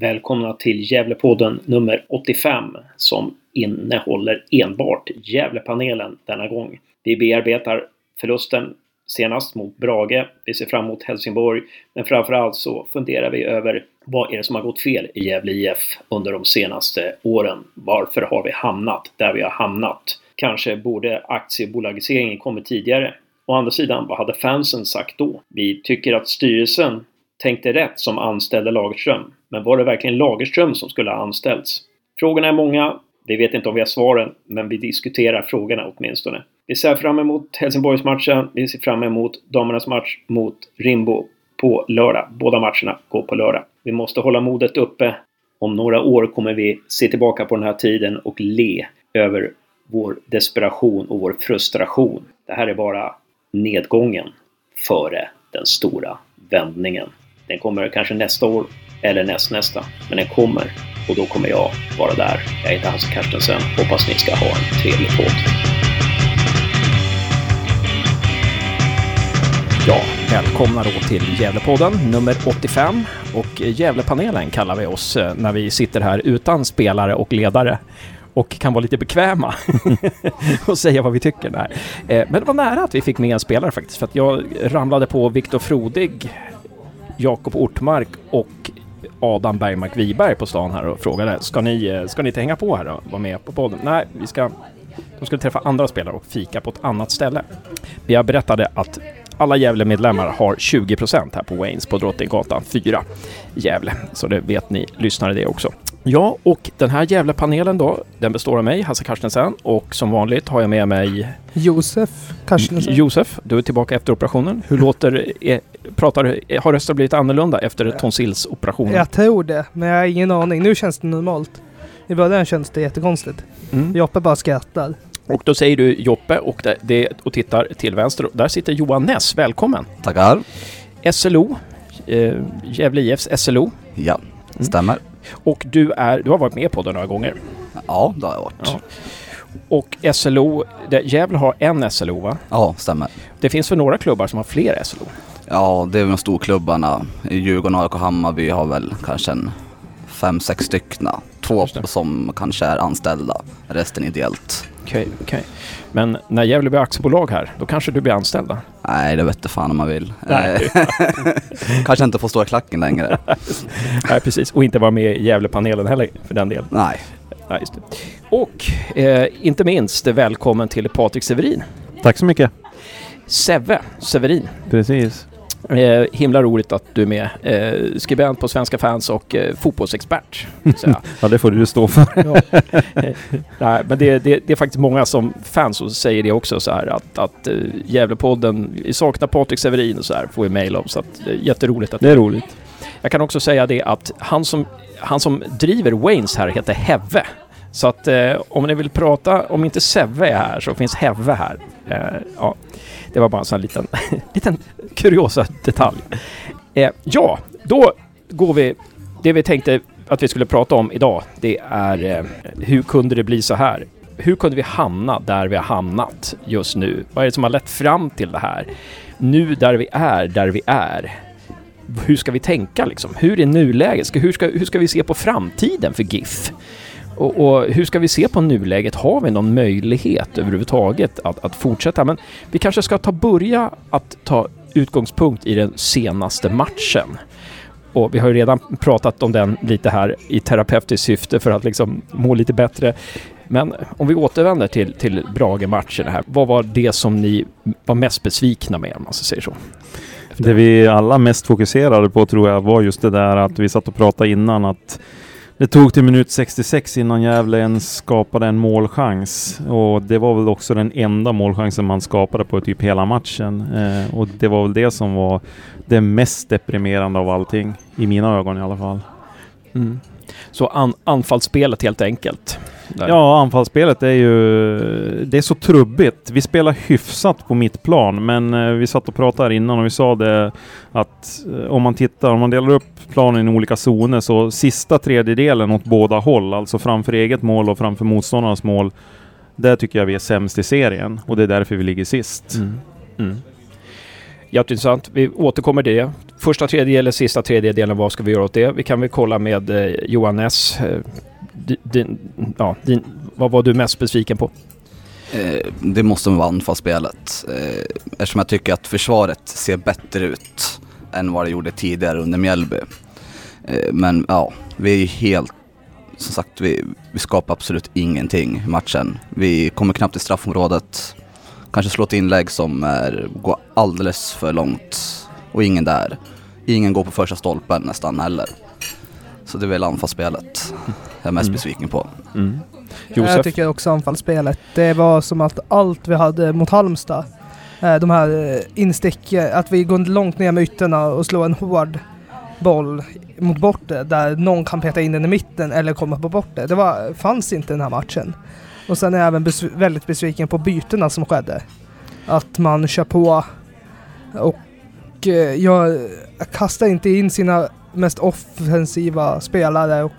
Välkomna till Gävlepodden nummer 85 som innehåller enbart Gävlepanelen denna gång. Vi bearbetar förlusten senast mot Brage. Vi ser fram emot Helsingborg. Men framförallt så funderar vi över vad är det som har gått fel i Gävle IF under de senaste åren? Varför har vi hamnat där vi har hamnat? Kanske borde aktiebolagiseringen kommit tidigare? Å andra sidan, vad hade fansen sagt då? Vi tycker att styrelsen tänkte rätt som anställde Lagerström. Men var det verkligen Lagerström som skulle ha anställts? Frågorna är många. Vi vet inte om vi har svaren, men vi diskuterar frågorna åtminstone. Vi ser fram emot Helsingborgsmatchen. Vi ser fram emot damernas match mot Rimbo på lördag. Båda matcherna går på lördag. Vi måste hålla modet uppe. Om några år kommer vi se tillbaka på den här tiden och le över vår desperation och vår frustration. Det här är bara nedgången före den stora vändningen. Den kommer kanske nästa år eller nästnästa, men den kommer och då kommer jag vara där. Jag heter Hasse Carstensen. Hoppas ni ska ha en trevlig podd. Ja, välkomna då till Gävlepodden nummer 85 och Gävlepanelen kallar vi oss eh, när vi sitter här utan spelare och ledare och kan vara lite bekväma och säga vad vi tycker. Där. Eh, men det var nära att vi fick med en spelare faktiskt, för att jag ramlade på Viktor Frodig, Jakob Ortmark och Adam Bergmark Wiberg på stan här och frågade ska ni, eh, ska ni inte hänga på här och vara med på podden? Nej, vi ska de skulle träffa andra spelare och fika på ett annat ställe. Jag berättade att alla Gävle-medlemmar har 20% här på Waynes på Drottninggatan 4 i Gävle. Så det vet ni lyssnare det också. Ja, och den här Gävle-panelen då, den består av mig, Hasse Carstensen, och som vanligt har jag med mig Josef Carstensen. Josef, du är tillbaka efter operationen. Hur låter, är, pratar, har rösten blivit annorlunda efter tonsillsoperationen? Jag tror det, men jag har ingen aning. Nu känns det normalt. I början känns det jättekonstigt. Mm. Joppe bara skrattar. Och då säger du Joppe och, det, det, och tittar till vänster. Där sitter Johan Ness. Välkommen! Tackar! SLO, eh, Gävle IFs SLO. Ja, stämmer. Och du, är, du har varit med på det några gånger. Ja, det har jag varit. Ja. Och SLO, det, Gävle har en SLO va? Ja, stämmer. Det finns för några klubbar som har fler SLO? Ja, det är de storklubbarna. I Djurgården, AIK och Hammarby har väl kanske en fem, sex stycken. Två som kanske är anställda, resten ideellt. Okej, okej. Men när Gävle blir aktiebolag här, då kanske du blir anställd? Nej, det vet fan om man vill. Nej. Eh, kanske inte får stå i klacken längre. Nej, precis. Och inte vara med i Gävlepanelen heller för den delen. Nej. Nej, just det. Och eh, inte minst välkommen till Patrik Severin. Tack så mycket. Seve Severin. Precis. Eh, himla roligt att du är med. Eh, skribent på Svenska fans och eh, fotbollsexpert. Ja. Ja, det får du stå för. Nej, men det, det, det är faktiskt många som fans och säger det också så här att, att uh, Gävlepodden, saknar Patrik Severin och så här får vi mejl om. Så att är jätteroligt att Det är roligt. Jag kan också säga det att han som, han som driver Waynes här heter Heve. Så att eh, om ni vill prata, om inte Sevve är här så finns Heve här. Eh, ja, det var bara en sån här liten, liten kuriosa detalj. Eh, ja, då går vi... Det vi tänkte att vi skulle prata om idag, det är eh, hur kunde det bli så här? Hur kunde vi hamna där vi har hamnat just nu? Vad är det som har lett fram till det här? Nu där vi är, där vi är hur ska vi tänka liksom? Hur är nuläget? Ska, hur, ska, hur ska vi se på framtiden för GIF? Och, och hur ska vi se på nuläget? Har vi någon möjlighet överhuvudtaget att, att fortsätta? Men vi kanske ska ta börja att ta utgångspunkt i den senaste matchen. Och vi har ju redan pratat om den lite här i terapeutiskt syfte för att liksom må lite bättre. Men om vi återvänder till, till Brage-matchen här. Vad var det som ni var mest besvikna med om man säger säga så? Det vi alla mest fokuserade på tror jag var just det där att vi satt och pratade innan att det tog till minut 66 innan Gävle ens skapade en målchans. Och det var väl också den enda målchansen man skapade på typ hela matchen. Eh, och det var väl det som var det mest deprimerande av allting. I mina ögon i alla fall. Mm. Så an, anfallsspelet helt enkelt? Där. Ja, anfallsspelet är ju... Det är så trubbigt. Vi spelar hyfsat på mittplan, men eh, vi satt och pratade här innan och vi sa det att eh, om man tittar, om man delar upp planen i olika zoner så sista tredjedelen åt båda håll, alltså framför eget mål och framför motståndarnas mål, där tycker jag vi är sämst i serien och det är därför vi ligger sist. Mm. Mm jätteintressant. Vi återkommer till det. Första tredjedelen, sista tredjedelen, vad ska vi göra åt det? Vi kan väl kolla med eh, Johan Ness. Eh, din, ja, din, vad var du mest besviken på? Eh, det måste vara anfallsspelet. Eh, eftersom jag tycker att försvaret ser bättre ut än vad det gjorde tidigare under Mjällby. Eh, men ja, vi är ju helt... Som sagt, vi, vi skapar absolut ingenting i matchen. Vi kommer knappt till straffområdet. Kanske slå ett inlägg som är, går alldeles för långt. Och ingen där. Ingen går på första stolpen nästan heller. Så det är väl anfallsspelet jag är mest Mm. besviken på. Mm. Jag tycker också anfallsspelet. Det var som att allt vi hade mot Halmstad, eh, de här eh, instick, eh, att vi går långt ner med ytterna och slår en hård boll mot bortre där någon kan peta in den i mitten eller komma på bortre. Det var, fanns inte den här matchen. Och sen är jag även besv- väldigt besviken på bytena som skedde. Att man kör på och eh, jag kastar inte in sina mest offensiva spelare och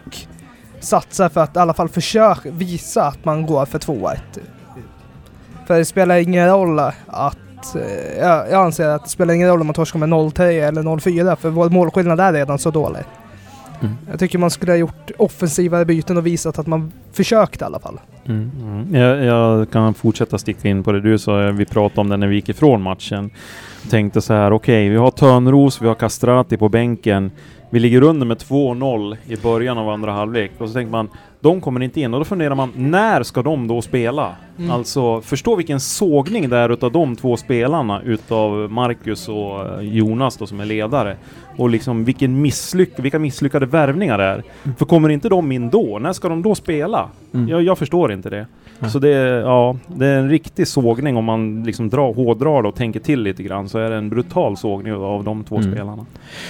satsar för att i alla fall försöka visa att man går för 2-1. För det spelar ingen roll att eh, jag anser att det spelar ingen roll om man torskar med 0-3 eller 0-4 för vår målskillnad är redan så dålig. Mm. Jag tycker man skulle ha gjort offensivare byten och visat att man försökte i alla fall. Mm. Mm. Jag, jag kan fortsätta sticka in på det du sa. Vi pratade om det när vi gick ifrån matchen. Tänkte så här, okej, vi har Törnros, vi har Castrati på bänken. Vi ligger under med 2-0 i början av andra halvlek och så tänker man, de kommer inte in och då funderar man, när ska de då spela? Mm. Alltså, förstå vilken sågning det är utav de två spelarna utav Marcus och eh, Jonas då som är ledare. Och liksom vilken misslyck vilka misslyckade värvningar det är. För kommer inte de in då, när ska de då spela? Mm. Jag, jag förstår inte det. Nej. Så det är, ja, det är en riktig sågning om man liksom drar, hårdrar det och tänker till lite grann så är det en brutal sågning av de två Mm. spelarna.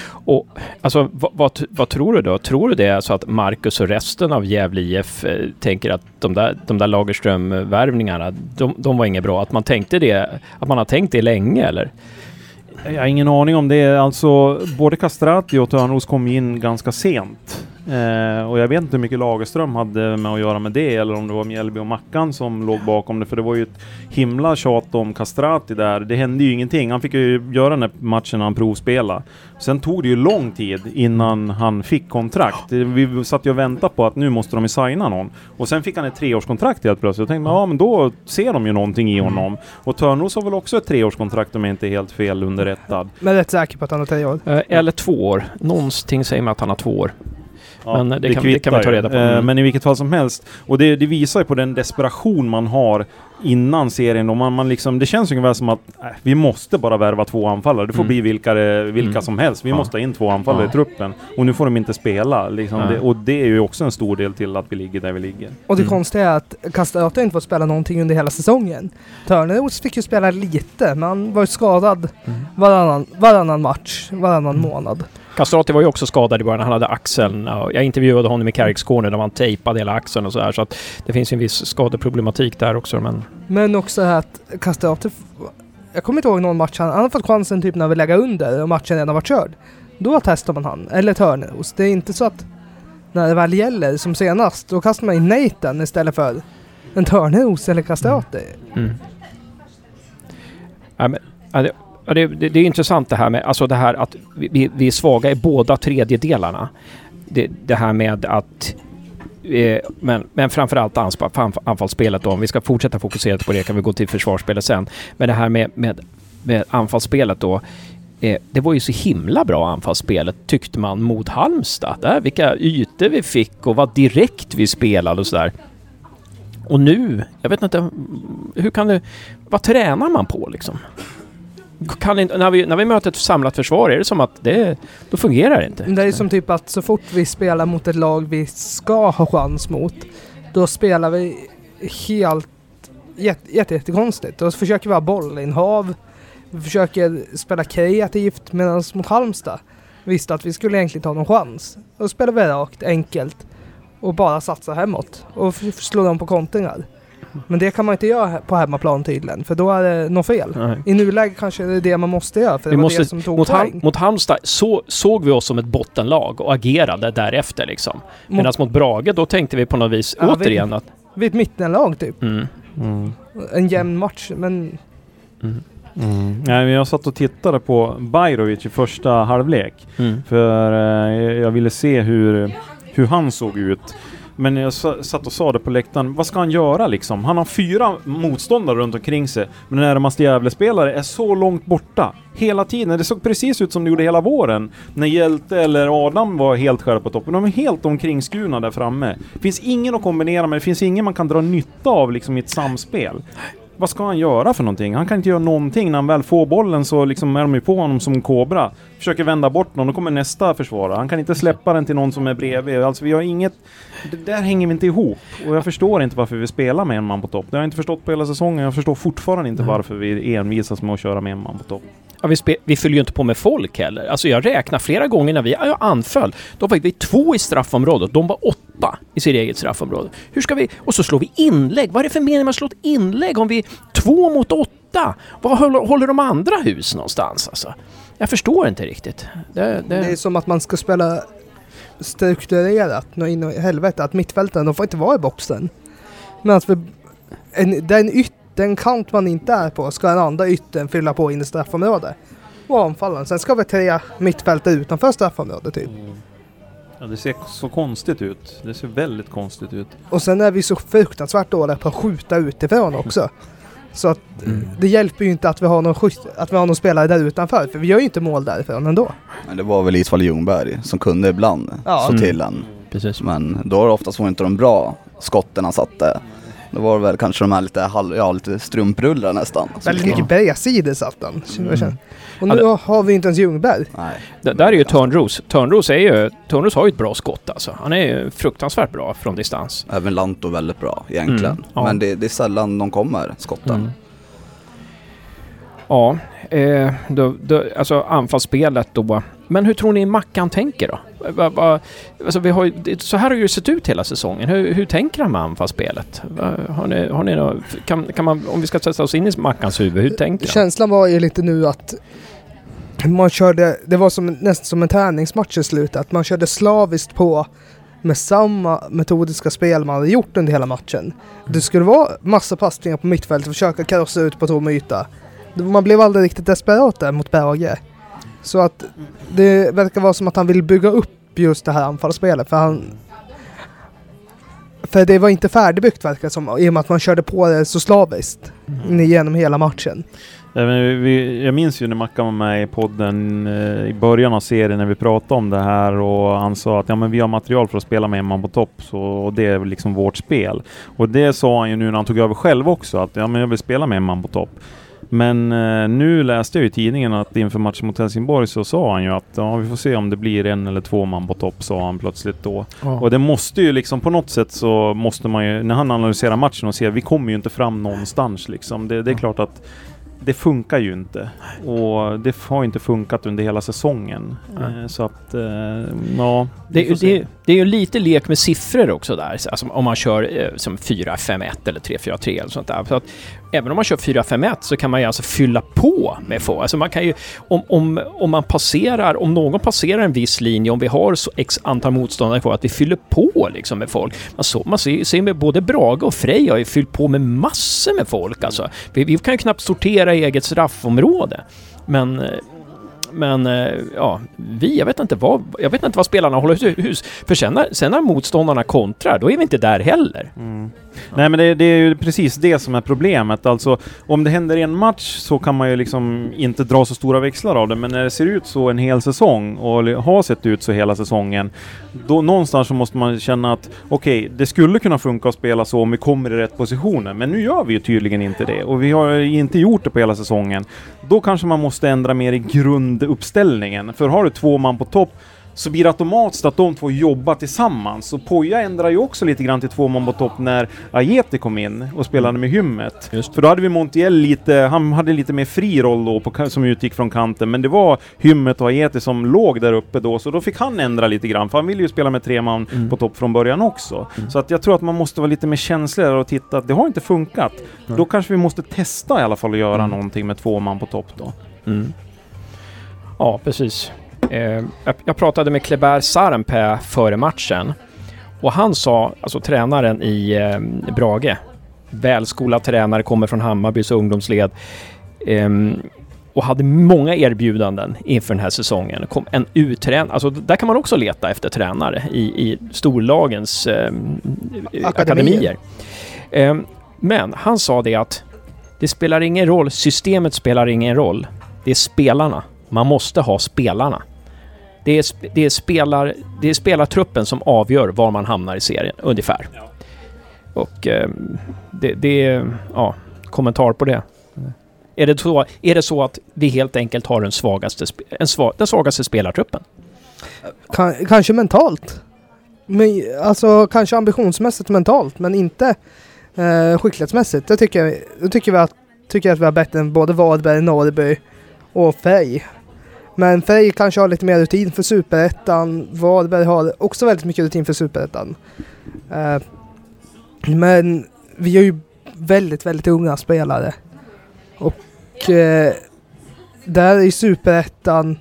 Och alltså, vad, vad, vad tror du då? Tror du det är så att Marcus och resten av Gävle IF eh, tänker att de där, de där Lagerström-värvningarna, de, de var inget bra? Att man tänkte det, att man har tänkt det länge eller? Jag har ingen aning om det. Alltså, både Castrati och Törnros kom in ganska sent. Eh, och jag vet inte hur mycket Lagerström hade med att göra med det, eller om det var Mjällby och Mackan som låg bakom det, för det var ju ett himla tjat om Castrati där. Det hände ju ingenting. Han fick ju göra den här matchen när han provspelade. Sen tog det ju lång tid innan han fick kontrakt. Vi satt ju och väntade på att nu måste de ju signa någon. Och sen fick han ett treårskontrakt helt plötsligt. Jag tänkte, ja men då ser de ju någonting i honom. Och Törnros har väl också ett treårskontrakt om jag inte är helt fel underrättad. Men jag är rätt säker på att han har tre år. Eh, eller två år. Någonting säger mig att han har två år. Ja, Men det kan- det kan vi ta reda på. Eh, Mm. Men i vilket fall som helst. Och det, det visar ju på den desperation man har innan serien. Och man, man liksom, det känns ungefär som att äh, vi måste bara värva två anfallare. Det får Mm. bli vilka, det- vilka Mm. som helst. Vi Ja. måste ha in två anfallare Ja. i truppen. Och nu får de inte spela. Liksom. Det, och det är ju också en stor del till att vi ligger där vi ligger. Och det Mm. konstiga är att Castrati inte fått spela någonting under hela säsongen. Törneros fick ju spela lite, men han var ju skadad Mm. varannan, varannan match, varannan månad. Castrati var ju också skadad i början. Han hade axeln. Jag intervjuade honom i Carrickscorner där man tejpade hela axeln och sådär. Så att det finns ju en viss skadeproblematik där också. Men Men också att Castrati, jag kommer inte ihåg någon match han, han har fått chansen typ när vi lägger under och matchen redan varit körd. Då testar man han, eller Törneros. Det är inte så att när det väl gäller, som senast, då kastar man in Nathan istället för en Törneros eller Castrati. Mm. Ja, men, ja, det, ja, det, det, det är intressant det här med alltså det här att vi, vi- är svaga i båda tredjedelarna. Det, det här med att eh, men, men framförallt anfallsspelet då. Om vi ska fortsätta fokusera på det kan vi gå till försvarsspelet sen. Men det här med, med, med anfallsspelet då. Eh, det var ju så himla bra anfallsspelet tyckte man mot Halmstad. Där, vilka ytor vi fick och vad direkt vi spelade och sådär. Och nu, jag vet inte, hur kan du... Vad tränar man på liksom? Kan inte, när, vi, när vi möter ett samlat försvar är det som att det... Då fungerar det inte. Det är som typ att så fort vi spelar mot ett lag vi ska ha chans mot, då spelar vi helt jätte, jätte, jättekonstigt. Då försöker vi ha bollinnehav, vi försöker spela kreativt medan mot Halmstad visste att vi skulle egentligen ta någon chans. Då spelar vi rakt, enkelt och bara satsa hemåt och slår slå dem på kontringar. Men det kan man inte göra på hemmaplan tydligen, för då är det något fel. Nej. I nuläget kanske det är det man måste göra, för det Vi var måste- det som tog Mot, poäng. Mot Halmstad så, såg vi oss som ett bottenlag och agerade därefter liksom. Mot- Medan mot Brage då tänkte vi på något vis Ja, vi- återigen att... Vi är ett mittenlag typ. Mm, Mm. En jämn match, men mm. Mm. Nej, men jag satt och tittade på Bajrovic i första halvlek. Mm. För eh, jag ville se hur, hur han såg ut. Men jag satt och sa det på läktaren, vad ska han göra liksom? Han har fyra motståndare runt omkring sig. Men närmaste Gävlespelare är så långt borta. Hela tiden. Det såg precis ut som det gjorde hela våren. När Hjälte eller Adam var helt själva på toppen. De är helt omkringskurna där framme. Det finns ingen att kombinera med. Det finns ingen man kan dra nytta av liksom i ett samspel. Vad ska han göra för någonting? Han kan inte göra någonting. När han väl får bollen så liksom är de ju på honom som en kobra. Försöker vända bort någon, då kommer nästa försvara. Han kan inte släppa den till någon som är bredvid. Alltså vi har inget... Det där hänger vi inte ihop. Och jag förstår inte varför vi spelar med en man på topp. Det har jag inte förstått på hela säsongen. Jag förstår fortfarande inte varför vi envisas med att köra med en man på topp. Ja, vi, spe- vi fyller ju inte på med folk heller. Alltså jag räknar flera gånger när vi ja, anföll. Då var vi två i straffområdet. De var åtta i sitt eget straffområde. Hur ska vi... Och så slår vi inlägg. Vad är det för mening med att slå ett inlägg om vi är två mot åtta? Var håller, håller de andra hus någonstans alltså? Jag förstår inte riktigt. Det, det... Det är som att man ska spela strukturerat, nå in i helvete, att mittfältaren, de får inte vara i boxen. Men att vi, en, den yt, den kant man inte är på ska den andra yttern fylla på in i straffområdet. Och anfallen. Sen ska vi tre mittfältare utanför straffområdet typ. Ja, det ser så konstigt ut. Det ser väldigt konstigt ut. Och sen är vi så fruktansvärt dåliga på att skjuta utifrån också. Så att det hjälper ju inte att vi har någon, skjut, att vi har någon spelare där utanför, för vi gör ju inte mål därifrån ändå. Men det var väl Isvall Ljungberg som kunde ibland Ja. slå Mm. till en. Precis. Men då var det oftast var inte de bra skotten han satte. Då var det väl kanske de här lite, halv, ja, lite strumprullar nästan. Väldigt mycket bredsidor satt han. Mm. Och nu har vi inte ens Ljungberg. Nej. Det där är ju Törnros. Törnros är ju... Törnros har ju ett bra skott alltså. Han är ju fruktansvärt bra från distans. Även Lanto väldigt bra egentligen. Mm, ja. Men det, det är sällan de kommer, skotten. Mm. Ja, eh, då, då, alltså anfallsspelet då. Men hur tror ni Mackan tänker då? Va, va, alltså vi har, så här har ju sett ut hela säsongen. Hur, hur tänker han med anfallsspelet? Va, har ni, har ni något, kan, kan man, om vi ska sätta oss in i Mackans huvud, hur tänker han? Känslan var ju lite nu att man körde, det var som, nästan som en träningsmatch i slutet, att man körde slaviskt på med samma metodiska spel man hade gjort under hela matchen. Det skulle vara massa passningar på mittfältet, försöka karossa ut på tom yta. Man blev aldrig riktigt desperat där mot Berge. Så att det verkar vara som att han vill bygga upp just det här anfallsspelet, för han för det var inte färdigbyggt verkar det som, i och med att man körde på det så slaviskt genom hela matchen. Jag minns ju när Mackan var med i podden eh, i början av serien när vi pratade om det här och han sa att ja, men vi har material för att spela med en man på topp så, och det är liksom vårt spel. Och det sa han ju nu när han tog över själv också att ja, men jag vill spela med en man på topp. Men eh, nu läste jag i tidningen att inför matchen mot Helsingborg så sa han ju att ja, vi får se om det blir en eller två man på topp, sa han plötsligt då. Och det måste ju liksom på något sätt så måste man ju, när han analyserar matchen och ser, vi kommer ju inte fram någonstans liksom. Det, det är klart att det funkar ju inte. Och det har inte funkat under hela säsongen. Eh, Så att, eh, ja. Det, är- det, det är ju lite lek med siffror också där. Alltså om man kör eh, som 4-5-1 eller 3-4-3 eller sånt där. Så att även om man kör 4-5-1 så kan man ju alltså fylla på med få. Alltså man kan ju, om, om, om man passerar, om någon passerar en viss linje, om vi har så x antal motståndare kvar, att vi fyller på liksom med folk. Man, så, man ser, ser med både Brage och Frej har ju fyllt på med massor med folk alltså. Vi, vi kan ju knappt sortera i eget straffområde. Men men eh, ja, vi, jag vet inte vad, jag vet inte vad spelarna håller hus. För sen när, sen när motståndarna kontrar, då är vi inte där heller. Mm. Nej men det, det är ju precis det som är problemet. Alltså om det händer i en match så kan man ju liksom inte dra så stora växlar av det. Men när det ser ut så en hel säsong och har sett ut så hela säsongen. Då någonstans så måste man känna att okej, det skulle kunna funka att spela så om vi kommer i rätt positioner. Men nu gör vi ju tydligen inte det. Och vi har ju inte gjort det på hela säsongen. Då kanske man måste ändra mer i grunduppställningen. För har du två man på topp så blir det automatiskt att de två jobbar tillsammans. Och Poja ändrar ju också lite grann till två man på topp när Ajeti kom in och spelade med hymmet. Just. För då hade vi Montiel lite, han hade lite mer fri roll då på, som utgick från kanten. Men det var hymmet och Ajeti som låg där uppe då, så då fick han ändra lite grann. För han ville ju spela med tre man Mm. på topp från början också. Så att jag tror att man måste vara lite mer känslig där och titta att det har inte funkat. Då kanske vi måste testa i alla fall att göra Mm. någonting med två man på topp då. Mm. Ja, precis. Eh, jag, pratade med Kleber Sarenpää före matchen. Och han sa, alltså tränaren i eh, Brage, välskolad tränare, kommer från Hammarbys ungdomsled. Ehm, och hade många erbjudanden inför den här säsongen. Kom en uträn alltså där kan man också leta efter tränare i, i storlagens ehm, Akademier. akademier. Ehm, men han sa det att det spelar ingen roll, systemet spelar ingen roll. Det är spelarna. Man måste ha spelarna. Det är, det är, spelar, det är spelartruppen som avgör var man hamnar i serien, ungefär. Och ehm, det, det är, ja, kommentar på det. Är det, så, är det så att vi helt enkelt har den svagaste, en svag, den svagaste spelartruppen? Kan, kanske mentalt. Men, alltså kanske ambitionsmässigt mentalt, men inte eh, skicklighetsmässigt. Det tycker jag, det tycker vi att, tycker jag att vi har bättre än både Varberg, Norrby och Frej. Men Frej kanske har lite mer rutin för Superettan. Varberg har också väldigt mycket rutin för Superettan. Eh, men vi har ju väldigt, väldigt unga spelare. Och eh, där i Superettan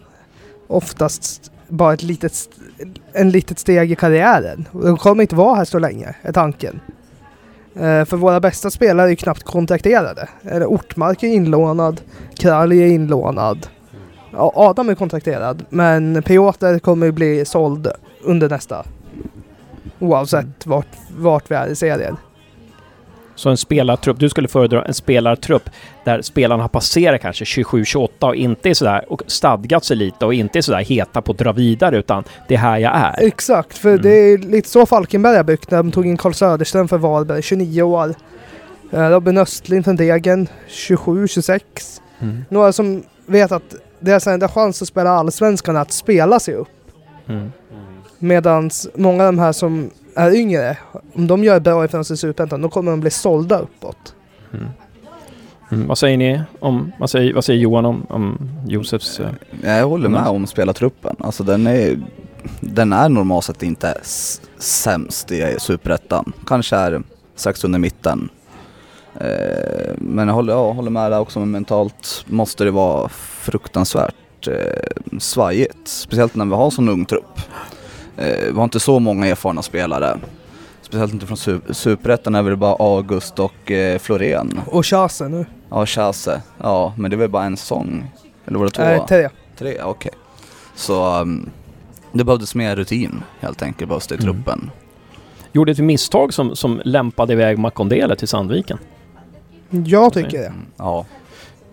oftast bara ett litet, en litet steg i karriären. De kommer inte vara här så länge, är tanken. Eh, för våra bästa spelare är ju knappt kontrakterade. Eller Ortmark är inlånad, Kralj är inlånad. Ja, Adam är kontrakterad, men Piotr kommer bli såld under nästa. Oavsett vart, vart vi är i serien. Så en spelartrupp, du skulle föredra en spelartrupp där spelarna har passerat kanske 27-28 och inte är sådär och stadgat sig lite och inte är sådär heta på att dra vidare utan det är här jag är. Exakt, för Mm. det är lite så Falkenberg har byggt när de tog in Carl Söderström för Varberg, 29 år. Eh, Robin Östlin från Degen, 27-26. Mm. Några som vet att deras enda chans att spela allsvenskan är att spela sig upp. Mm. Medan många av de här som är yngre, om de gör bra ifrån sig i Superettan, då kommer de bli sålda uppåt. Mm. Vad säger ni om, vad säger, vad säger Johan om, om Josefs... eh, Jag håller med Mm. om spelartruppen. Alltså den är, den är normalt sett inte sämst i Superettan. Kanske är strax under mitten. Eh, men jag håller, ja, håller med där också, men mentalt måste det vara fruktansvärt eh, svajigt. Speciellt när vi har en sån ung trupp. Eh, vi har inte så många erfarna spelare. Speciellt inte från su- Superettan är väl bara August och eh, Florén. Och Chase nu. Ja, Chase. Ja, men det väl bara en säsong? Eller var det två? Äh, tre. Tre, okej. Så um, det behövdes mer rutin helt enkelt behövs det i Mm. truppen. Gjorde ett misstag som, som lämpade iväg Makondele till Sandviken. Jag tycker det. Mm, ja,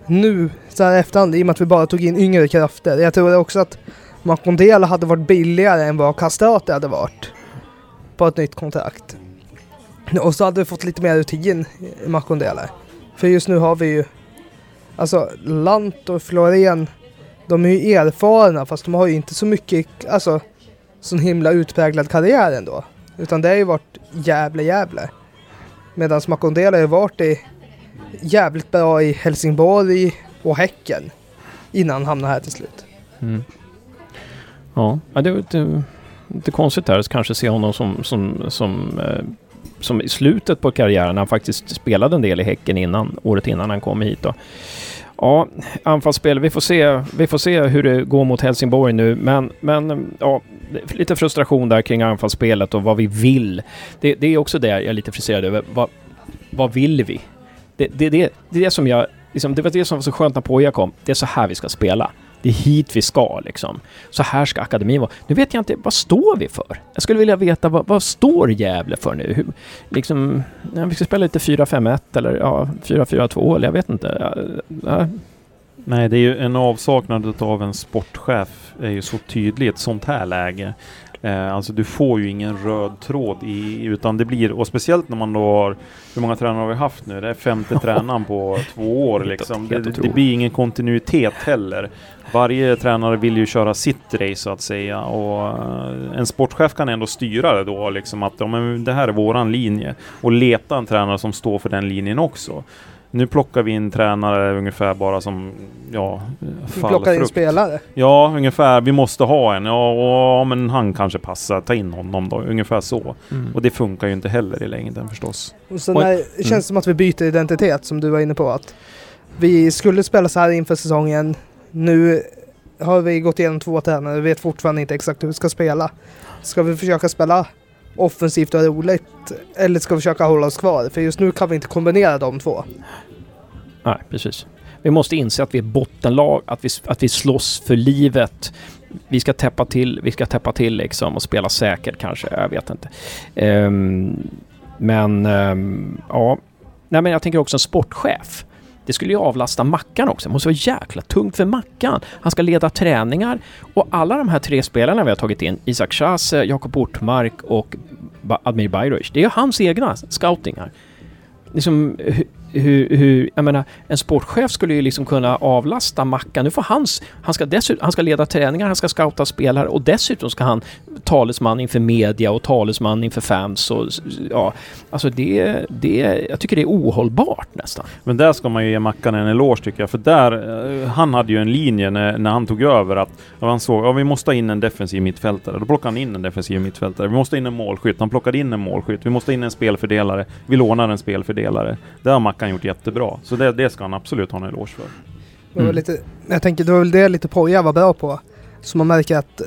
Nu, så här efterhand, i och med att vi bara tog in yngre krafter. Jag tror också att Makondela hade varit billigare än vad Castrate hade varit. På ett nytt kontrakt. Och så hade vi fått lite mer rutin i Makondela. För just nu har vi ju, alltså Lant och Florén, de är ju erfarna fast de har ju inte så mycket, alltså sån himla utpräglad karriär ändå. Utan det har ju varit Gävle, Gävle. Medan Makondela har ju varit i jävligt bra i Helsingborg och Häcken. Innan han hamnade här till slut. Mm. Ja, ja, det är lite, lite konstigt där att kanske se honom som, som, som, eh, som i slutet på karriären. Han faktiskt spelade en del i Häcken innan, året innan han kom hit. Då. Ja, anfallsspel. Vi får, se, vi får se hur det går mot Helsingborg nu. Men, men ja, lite frustration där kring anfallsspelet och vad vi vill. Det, det är också det jag är lite frustrerad över. Vad, vad vill vi? Det, det, det, det är det som jag... Liksom, det var det som var så skönt när Poja kom. Det är så här vi ska spela. Det är hit vi ska liksom. Så här ska akademin vara. Nu vet jag inte, vad står vi för? Jag skulle vilja veta, vad, vad står Gävle för nu? Hur, liksom, ja, vi ska spela lite 4-5-1 eller ja, 4-4-2 eller jag vet inte. Ja, ja, Nej, det är ju en avsaknad av en sportchef är ju så tydlig i ett sånt här läge. Eh, alltså du får ju ingen röd tråd i, utan det blir, och speciellt när man då har, hur många tränare har vi haft nu? Det är femte tränaren på två år liksom. Det, det blir ingen kontinuitet heller. Varje tränare vill ju köra sitt race så att säga och eh, en sportchef kan ändå styra det då liksom att ja, men det här är våran linje och leta en tränare som står för den linjen också. Nu plockar vi in tränare ungefär bara som, ja, Vi plockar in spelare. Ja, ungefär. Vi måste ha en. Ja, och, men han kanske passar. Ta in honom då. Ungefär så. mm. Och det funkar ju inte heller i längden förstås. Och sen Oj. är, det känns som att vi byter identitet som du var inne på. Att vi skulle spela så här inför säsongen. Nu har vi gått igenom två tränare och vet fortfarande inte exakt hur vi ska spela. Ska vi försöka spela offensivt och roligt eller ska vi försöka hålla oss kvar? För just nu kan vi inte kombinera de två. Nej, precis. Vi måste inse att vi är bottenlag, att vi, att vi slåss för livet. Vi ska täppa till, vi ska täppa till liksom och spela säkert kanske, jag vet inte. Um, men um, ja, Nej, men jag tänker också en sportchef. Det skulle ju avlasta Mackan också. Det måste vara jäkla tungt för Mackan. Han ska leda träningar och alla de här tre spelarna vi har tagit in, Isak Chase, eh, Jakob Ortmark och Admir Bajrovic, det är ju hans egna scoutingar. Liksom, hur, hur, jag menar, en sportchef skulle ju liksom kunna avlasta Mackan. Nu får hans, han ska dessutom, han ska leda träningar, han ska scouta spelare och dessutom ska han talesman inför media och talesman inför fans och ja, alltså det, det, jag tycker det är ohållbart nästan. Men där ska man ju ge Mackan en eloge tycker jag, för där, eh, han hade ju en linje när, när han tog över att han såg, ja vi måste ha in en defensiv mittfältare. Då plockade han in en defensiv mittfältare. Vi måste ha in en målskytt. Han plockade in en målskytt. Vi måste ha in en spelfördelare. Vi lånar en spelfördelare. Där har Mackan gjort jättebra. Så det, det ska han absolut ha en eloge för. Det Mm. lite, jag tänker det var väl det lite Poja var bra på. Så man märker att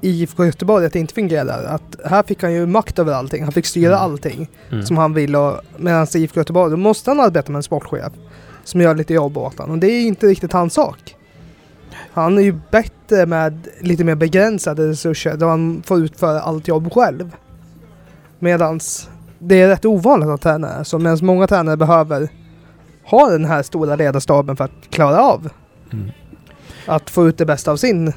IFK Göteborg att det inte fungerar. Att här fick han ju makt över allting. Han fick styra Mm. allting Mm. som han vill. Och, medan IFK Göteborg, då måste han arbeta med en sportchef. Som gör lite jobb åt honom. Och det är inte riktigt hans sak. Han är ju bättre med lite mer begränsade resurser. Då han får utföra allt jobb själv. Medans det är rätt ovanligt att tränare. Så medan många tränare behöver ha den här stora ledarstaben för att klara av Mm. att få ut det bästa av sin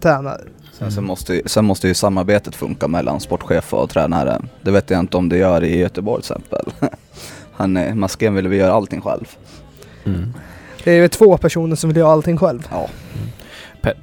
tränare. Sen, sen, måste, ju- sen måste ju samarbetet funka mellan sportchef och tränare. Det vet jag inte om det gör i Göteborg till exempel. Han, är- Masken ville vi göra allting själv. Mm. Det är ju två personer som vill göra allting själv. Ja. Pe-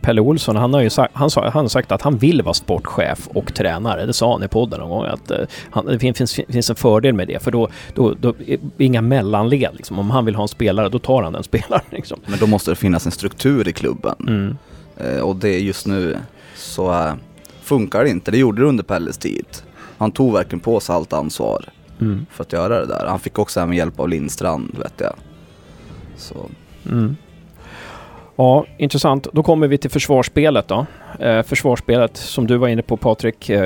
Pelle Olsson, han har ju sagt, han, sa, han har sagt att han vill vara sportchef och tränare. Det sa han i podden någon gång. Att, eh, han, det finns, finns, en fördel med det. För då, då, då inga mellanled. Liksom. Om han vill ha en spelare, då tar han den spelaren. Liksom. Men då måste det finnas en struktur i klubben. Mm. Eh, och det just nu så eh, funkar det inte. Det gjorde det under Pelles tid. Han tog verkligen på sig allt ansvar Mm. för att göra det där. Han fick också även hjälp av Lindstrand vet jag. Så Mm. Ja, intressant. Då kommer vi till försvarsspelet då. Eh, försvarsspelet som du var inne på Patrik. Eh,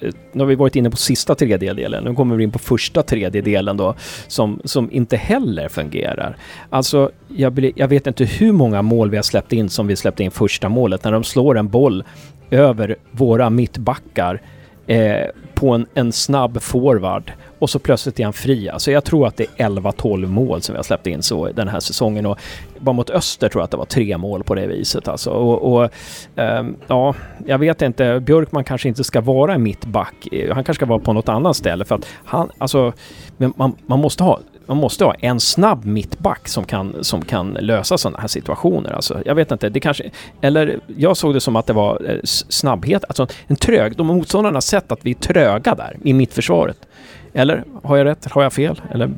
eh, nu har vi varit inne på sista tredjedelen. Nu kommer vi in på första tredjedelen då som, som inte heller fungerar. Alltså, jag, blir- jag vet inte hur många mål vi har släppt in som vi släppte in första målet när de slår en boll över våra mittbackar eh, på en, en snabb forward och så plötsligt är han fri. Alltså jag tror att det är 11-12 mål som vi har släppt in så den här säsongen och bara mot Öster tror jag att det var tre mål på det viset alltså. Och, och ehm, ja, jag vet inte. Björkman kanske inte ska vara mittback. Eh, han kanske ska vara på något annat ställe för att han, alltså, men man, man måste ha man måste ha en snabb mittback som kan, som kan lösa sådana här situationer. Alltså, jag vet inte, det kanske... Eller jag såg det som att det var eh, snabbhet, alltså en trög... De motståndarna har sett att vi är tröga där i mittförsvaret. Eller har jag rätt? Har jag fel? Eller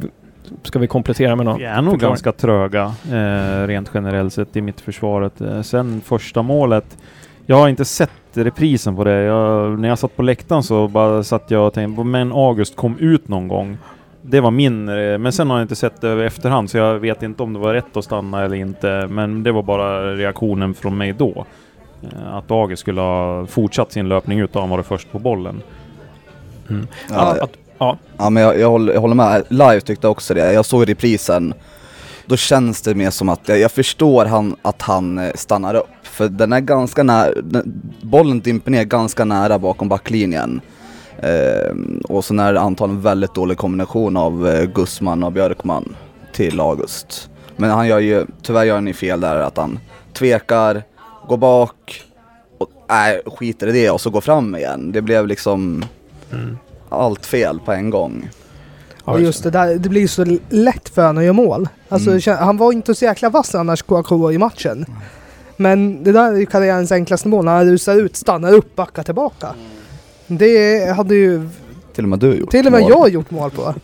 ska vi komplettera med något? Vi är nog förklaring? ganska tröga eh, rent generellt sett i mittförsvaret. Eh, sen första målet. Jag har inte sett reprisen på det. Jag, när jag satt på läktaren så bara satt jag och tänkte, men August kom ut någon gång. Det var min, eh, men sen har jag inte sett det över efterhand så jag vet inte om det var rätt att stanna eller inte. Men det var bara reaktionen från mig då. Eh, Att August skulle ha fortsatt sin löpning ut och han var först på bollen. Mm. ja, Att, ja. Ja men jag, jag, håller, jag håller med, live tyckte jag också det. Jag såg reprisen, då känns det mer som att jag, jag förstår han, att han eh, stannar upp. För den är ganska nära, bollen dimper ner ganska nära bakom backlinjen. Eh, och så är det antagligen en väldigt dålig kombination av eh, Gussman och Björkman till August. Men han gör ju, tyvärr gör han ju fel där att han tvekar, går bak, och nej, skiter i det och så går fram igen. Det blev liksom Mm. allt fel på en gång. Ja, just det där, det blir så lätt för honom att göra mål. Alltså, Mm. Han var inte så jäkla vass annars Kouakou i matchen. Men det där är ju karriärens enklaste mål. När han rusar ut, stannar upp, backar tillbaka. Det hade ju Till och med du gjort till och med mål. jag gjort mål på.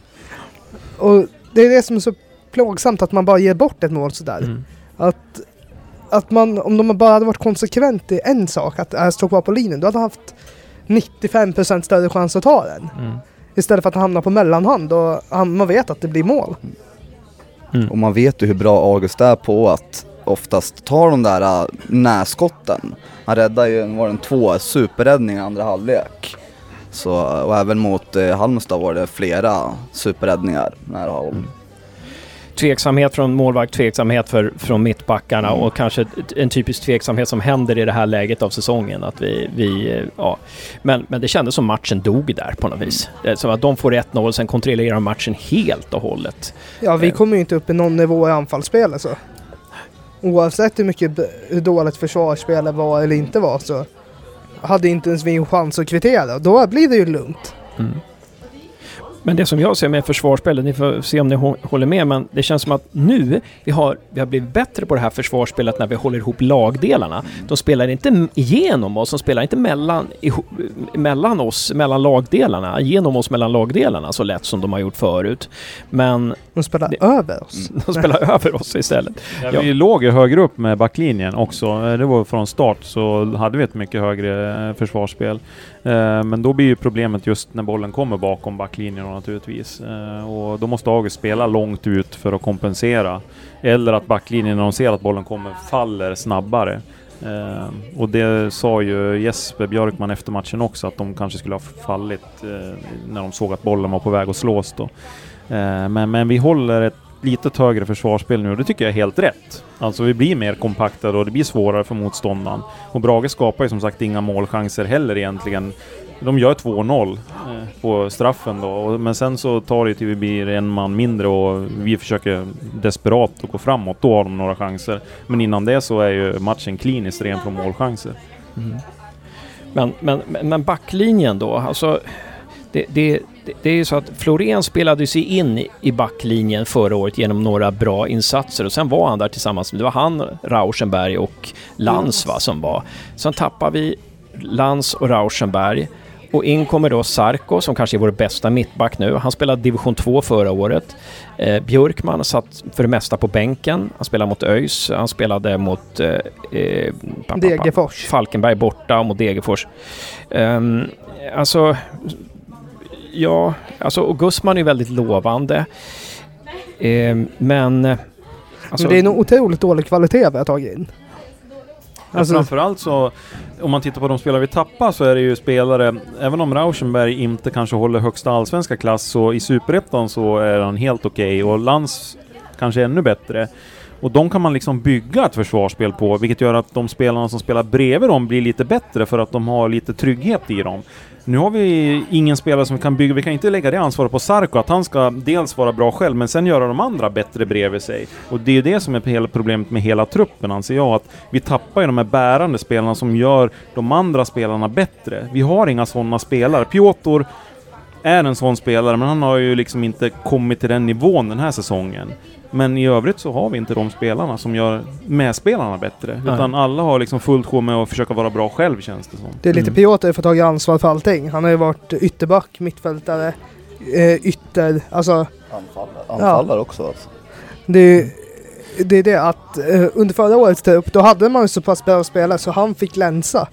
Och det är det som är så plågsamt att man bara ger bort ett mål sådär. Mm. Att, att man, om de bara hade varit konsekvent i en sak, att äh, stå kvar på linjen, då hade haft 95% större chans att ta den. Mm. Istället för att han hamnar på mellanhand och man vet att det blir mål. Mm. Och man vet ju hur bra August är på att oftast ta de där äh, närskotten. Han räddar ju, var en två superräddningar i andra halvlek. Så, och även mot eh, Halmstad var det flera superräddningar nära håll. tveksamhet från målvakt, tveksamhet för, från mittbackarna och kanske en typisk tveksamhet som händer i det här läget av säsongen. Att vi, vi, eh, ja. men, men det kändes som matchen dog där på något vis. Det är som att de får 1-0, sen kontrollerar matchen helt och hållet. Ja, vi Eh. kommer ju inte upp i någon nivå i anfallsspel alltså. Oavsett hur mycket hur dåligt försvarsspelet var eller inte var så hade inte ens vi en chans att kvittera. Då blir det ju lugnt. Mm. Men det som jag ser med försvarsspelet, ni får se om ni hå- håller med, men det känns som att nu, vi har, vi har blivit bättre på det här försvarsspelet när vi håller ihop lagdelarna. De spelar inte igenom oss, de spelar inte mellan, mellan oss, mellan lagdelarna, genom oss mellan lagdelarna så lätt som de har gjort förut. Men De spelar Det- över oss. de spelar över oss istället. Ja, Ja. Vi låg ju högre upp med backlinjen också. Eh, Det var från start så hade vi ett mycket högre eh, försvarsspel. Eh, men då blir ju problemet just när bollen kommer bakom backlinjen då naturligtvis. Eh, och då måste August spela långt ut för att kompensera. Eller att backlinjen när de ser att bollen kommer faller snabbare. Eh, och det sa ju Jesper Björkman efter matchen också att de kanske skulle ha fallit när de såg att bollen var på väg att slås då. Men, men vi håller ett litet högre försvarsspel nu och det tycker jag är helt rätt. Alltså vi blir mer kompaktade och det blir svårare för motståndaren. Och Brage skapar ju som sagt inga målchanser heller egentligen. De gör 2-0 eh, på straffen då, men sen så tar det till vi blir en man mindre och vi försöker desperat att gå framåt. Då har de några chanser. Men innan det så är ju matchen kliniskt ren från målchanser. Men, men, men men backlinjen då, alltså det, det, det, är ju så att Florén spelade sig in i- backlinjen förra året genom några bra insatser och sen var han där tillsammans med, det var han, Rauschenberg och Lans va, som var. Sen tappar vi Lans och Rauschenberg och in kommer då Sarko som kanske är vår bästa mittback nu. Han spelade division 2 förra året. Eh, Björkman satt för det mesta på bänken. Han spelade mot ÖIS, han spelade mot eh, eh, Degerfors. Falkenberg borta och mot Degerfors. Um, alltså, ja, alltså och Gussman är väldigt lovande. Ehm, men... eh, Alltså, Men det är nog otroligt dålig kvalitet vi har tagit in. Ja, Alltså- framförallt så, om man tittar på de spelare vi tappar så är det ju spelare, även om Rauschenberg inte kanske håller högsta allsvenska klass, så i Superettan så är han helt okej och Lans kanske ännu bättre. Och de kan man liksom bygga ett försvarsspel på, vilket gör att de spelarna som spelar bredvid dem blir lite bättre för att de har lite trygghet i dem. Nu har vi ingen spelare som vi kan bygga, vi kan inte lägga det ansvaret på Sarko, att han ska dels vara bra själv, men sen göra de andra bättre bredvid sig. Och det är ju det som är hela problemet med hela truppen, anser jag, att vi tappar ju de här bärande spelarna som gör de andra spelarna bättre. Vi har inga sådana spelare. Piotr är en sån spelare, men han har ju liksom inte kommit till den nivån den här säsongen. Men i övrigt så har vi inte de spelarna som gör medspelarna bättre. Nej. Utan alla har liksom fullt sjå med att försöka vara bra själv, känns det som. Det är lite Mm. Piotr får tagit ansvar för allting. Han har ju varit ytterback, mittfältare, eh, ytter, alltså Anfallare, anfallare också alltså. det är, det är det att eh, under förra årets trupp då hade man ju så pass bra spelare så han fick länsa.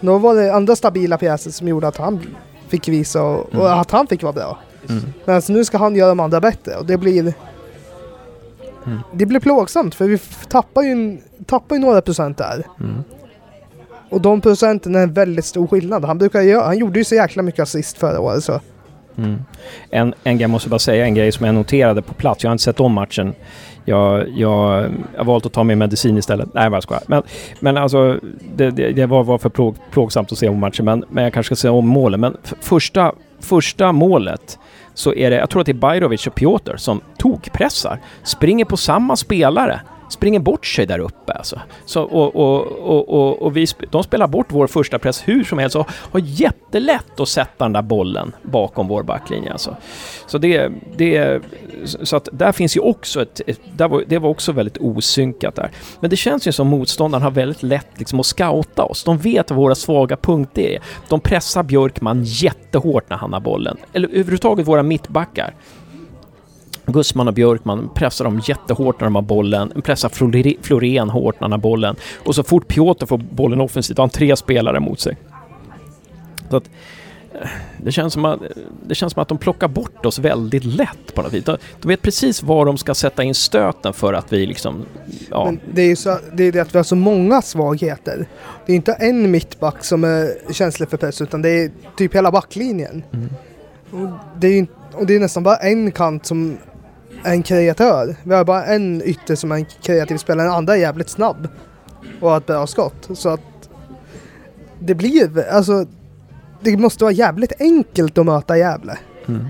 Då var det andra stabila pjäser som gjorde att han fick visa och, och Mm. att han fick vara bra. Mm. Men alltså, nu ska han göra de andra bättre och det blir Mm. Det blir plågsamt för vi tappar ju, en- tappar ju några procent där. Mm. Och de procenten är en väldigt stor skillnad. Han, brukar göra, han gjorde ju så jäkla mycket assist förra året så. Mm. En, en grej, jag måste bara säga en grej som jag noterade på plats. Jag har inte sett om matchen. Jag, jag, jag har valt att ta min medicin istället. Nej, jag skojar. Men, men alltså, det, det, det var, var för plåg, plågsamt att se om matchen. Men, men jag kanske ska se om målen. Men första, första målet så är det, jag tror att det är Bajrovic och Piotr som tokpressar. Springer på samma spelare. Springer bort sig där uppe alltså. Så, och och, och, och, vi, de spelar bort vår första press hur som helst och har jättelätt att sätta den där bollen bakom vår backlinje alltså. Så det, det, så att där finns ju också ett, ett där var, det var också väldigt osynkat där. Men det känns ju som motståndaren har väldigt lätt liksom att scouta oss. De vet vad våra svaga punkter är. De pressar Björkman jättehårt när han har bollen. Eller överhuvudtaget våra mittbackar. Gussman och Björkman pressar dem jättehårt när de har bollen, pressar Florén hårt när han har bollen. Och så fort Piotr får bollen offensivt har han tre spelare mot sig. Så att, eh, det, känns som att, det känns som att de plockar bort oss väldigt lätt på något vis. De, de vet precis var de ska sätta in stöten för att vi liksom... Ja, Men det är ju så, det, är det att vi har så många svagheter. Det är inte en mittback som är känslig för press utan det är typ hela backlinjen. Mm. Och, det är, ju inte- och det är nästan bara en kant som en kreatör. Vi har bara en ytter som är en kreativ spelare, den andra är jävligt snabb. Och har ett bra skott. Så att det blir, alltså det måste vara jävligt enkelt att möta Gävle. Mm.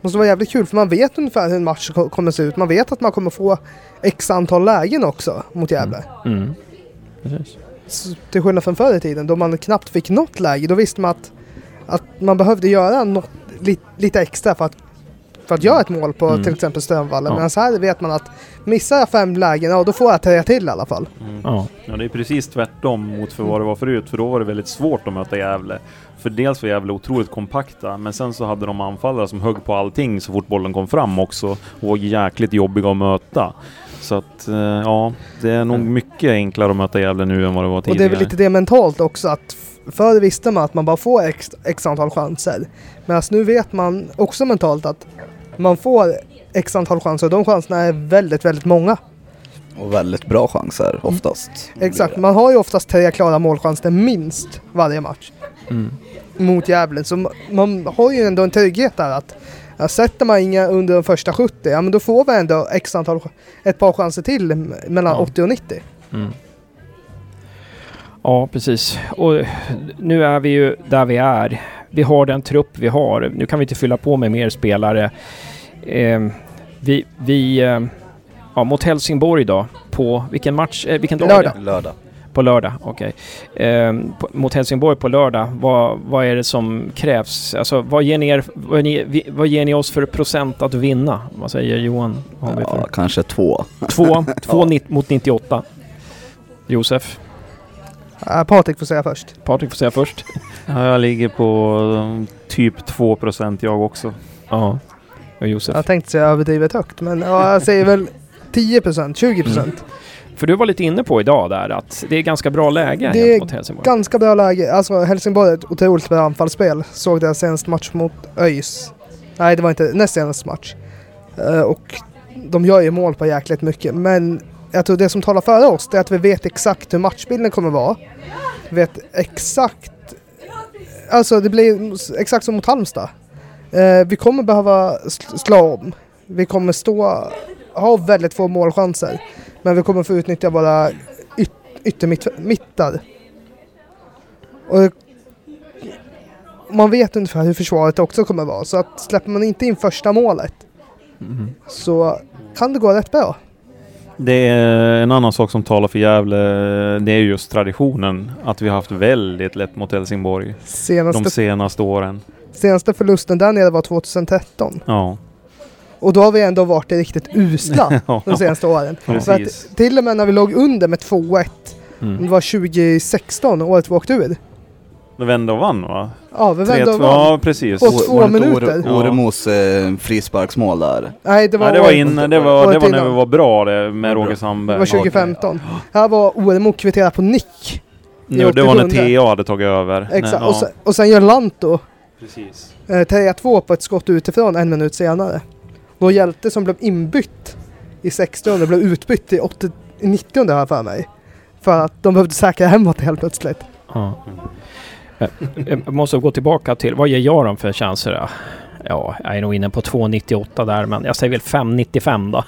Måste vara jävligt kul för man vet ungefär hur en match ko- kommer se ut. Man vet att man kommer få x antal lägen också mot Gävle. Mm. Precis. Så Till skillnad från förr i tiden då man knappt fick något läge. Då visste man att, att man behövde göra något, li, lite extra för att, för att göra ett mål på Mm. till exempel Strömvallen. Ja. Men så här vet man att missar jag fem lägen, ja då får jag tre till i alla fall. Ja. Ja, det är precis tvärtom mot för vad det var förut, för då var det väldigt svårt att möta Gävle. För dels var Gävle otroligt kompakta, men sen så hade de anfallare som högg på allting så fort bollen kom fram också och var jäkligt jobbiga att möta. Så att, eh, ja, det är nog mycket enklare att möta Gävle nu än vad det var Och tidigare. det är väl lite det mentalt också att förr visste man att man bara får x, x antal chanser. Medan nu vet man också mentalt att man får x antal chanser och de chanserna är väldigt, väldigt många. Och väldigt bra chanser oftast. Exakt, man har ju oftast tre klara målchanser minst varje match Mm. mot Gävle. Så ma- man har ju ändå en trygghet där att ja, sätter man inga under de första 70, ja men då får vi ändå x antal, ett par chanser till mellan Ja. 80 och 90. Mm. Ja, precis. Och nu är vi ju där vi är. Vi har den trupp vi har. Nu kan vi inte fylla på med mer spelare. Eh, vi, vi eh, ja, mot Helsingborg då, på vilken match, eh, vilken dag? Lördag. Lördag. På lördag, okej. Eh, på, mot Helsingborg på lördag, vad, vad är det som krävs? Alltså vad ger, ni er, vad, ni, vad ger ni oss för procent att vinna? Vad säger Johan? Ja, kanske två. Två, två Ja. mot 98. Josef, Ja, Patrik får säga först. Patrik får säga först. Ja, jag ligger på um, typ 2% jag också. Ja. Och Josef. Jag tänkte säga överdrivet högt, men ja, jag säger väl 10% 20% För du var lite inne på idag där att det är ganska bra läge Det är gentemot Helsingborg. Ganska bra läge. Alltså Helsingborg är ett otroligt bra anfallsspel. Såg deras senaste match mot ÖIS. Nej, det var inte näst senaste match. Eh, och de gör ju mål på jäkligt mycket. Men jag tror det som talar för oss är att vi vet exakt hur matchbilden kommer vara. Vi vet exakt... Alltså det blir exakt som mot Halmstad. Eh, vi kommer behöva sl- slå om. Vi kommer stå... Ha väldigt få målchanser. Men vi kommer få utnyttja våra yt- yttermittar. Och man vet ungefär hur försvaret också kommer vara. Så att släpper man inte in första målet Mhm. så kan det gå rätt bra. Det är en annan sak som talar för Gävle, det är just traditionen. Att vi har haft väldigt lätt mot Helsingborg Senaste, de senaste åren. senaste förlusten där nere var 2013. Ja, Och då har vi ändå varit riktigt usla de senaste åren. Så att till och med när vi låg under med 2-1, det Mm. var 2016, året vi åkte ur. De vände och vann va? Ja, vi 3-2. vände och vann. Ja, precis. På O- två det inte minuter. Ore- Oremos eh, frisparksmål där. Nej, det var, Nej, det var året- innan, det var, det året var när vi var bra det med Roger Det Sandberg. var 2015. Här var Oremo kvitterat på nick. Nu, det var när 87. TA hade tagit över. Exakt. Nej, Och, sen, och sen gör Lanto precis. eh, 3-2 på ett skott utifrån en minut senare. Då Hjälte som blev inbytt i 60 blev utbytt i 80, i 90 har jag för mig. För att de behövde säkra hemåt helt plötsligt. Ja. Eh, eh, jag måste gå tillbaka till, vad ger jag dem för chanser? Ja, jag är nog inne på 2,98 där, men jag säger väl 5,95 då.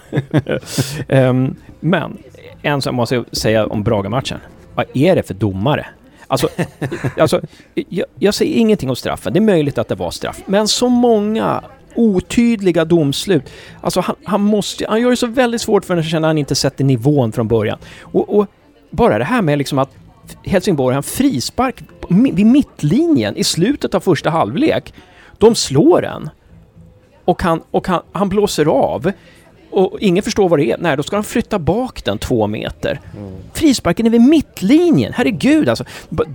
um, men en sak måste jag säga om Braga-matchen. Vad är det för domare? Alltså, alltså jag, jag säger ingenting om straffen. Det är möjligt att det var straff. Men så många otydliga domslut. Alltså han, han måste, han gör det så väldigt svårt för en att känna att han inte sätter nivån från början. Och, och bara det här med liksom att Helsingborg har en frispark vid mittlinjen i slutet av första halvlek. De slår den. Och han, och han, han blåser av. Och ingen förstår vad det är. Nej, då ska de flytta bak den två meter. Frisparken är vid mittlinjen. Herregud alltså.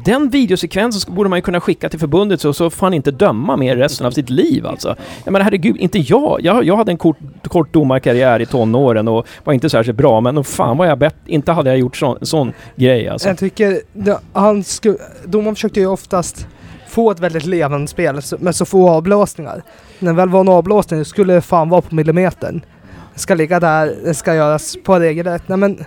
Den videosekvensen borde man ju kunna skicka till förbundet så, så får han inte döma mer resten av sitt liv alltså. Jag menar herregud, inte jag. Jag, jag hade en kort, kort domarkarriär i tonåren och var inte särskilt bra, men oh, fan vad jag bett, inte hade jag gjort sån, sån grej alltså. Jag tycker, han sku, domaren försökte ju oftast få ett väldigt levande spel med så få avblåsningar. När det väl var en avblåsning skulle det fan vara på millimetern. Ska ligga där, det ska göras på regelrätt. Nej men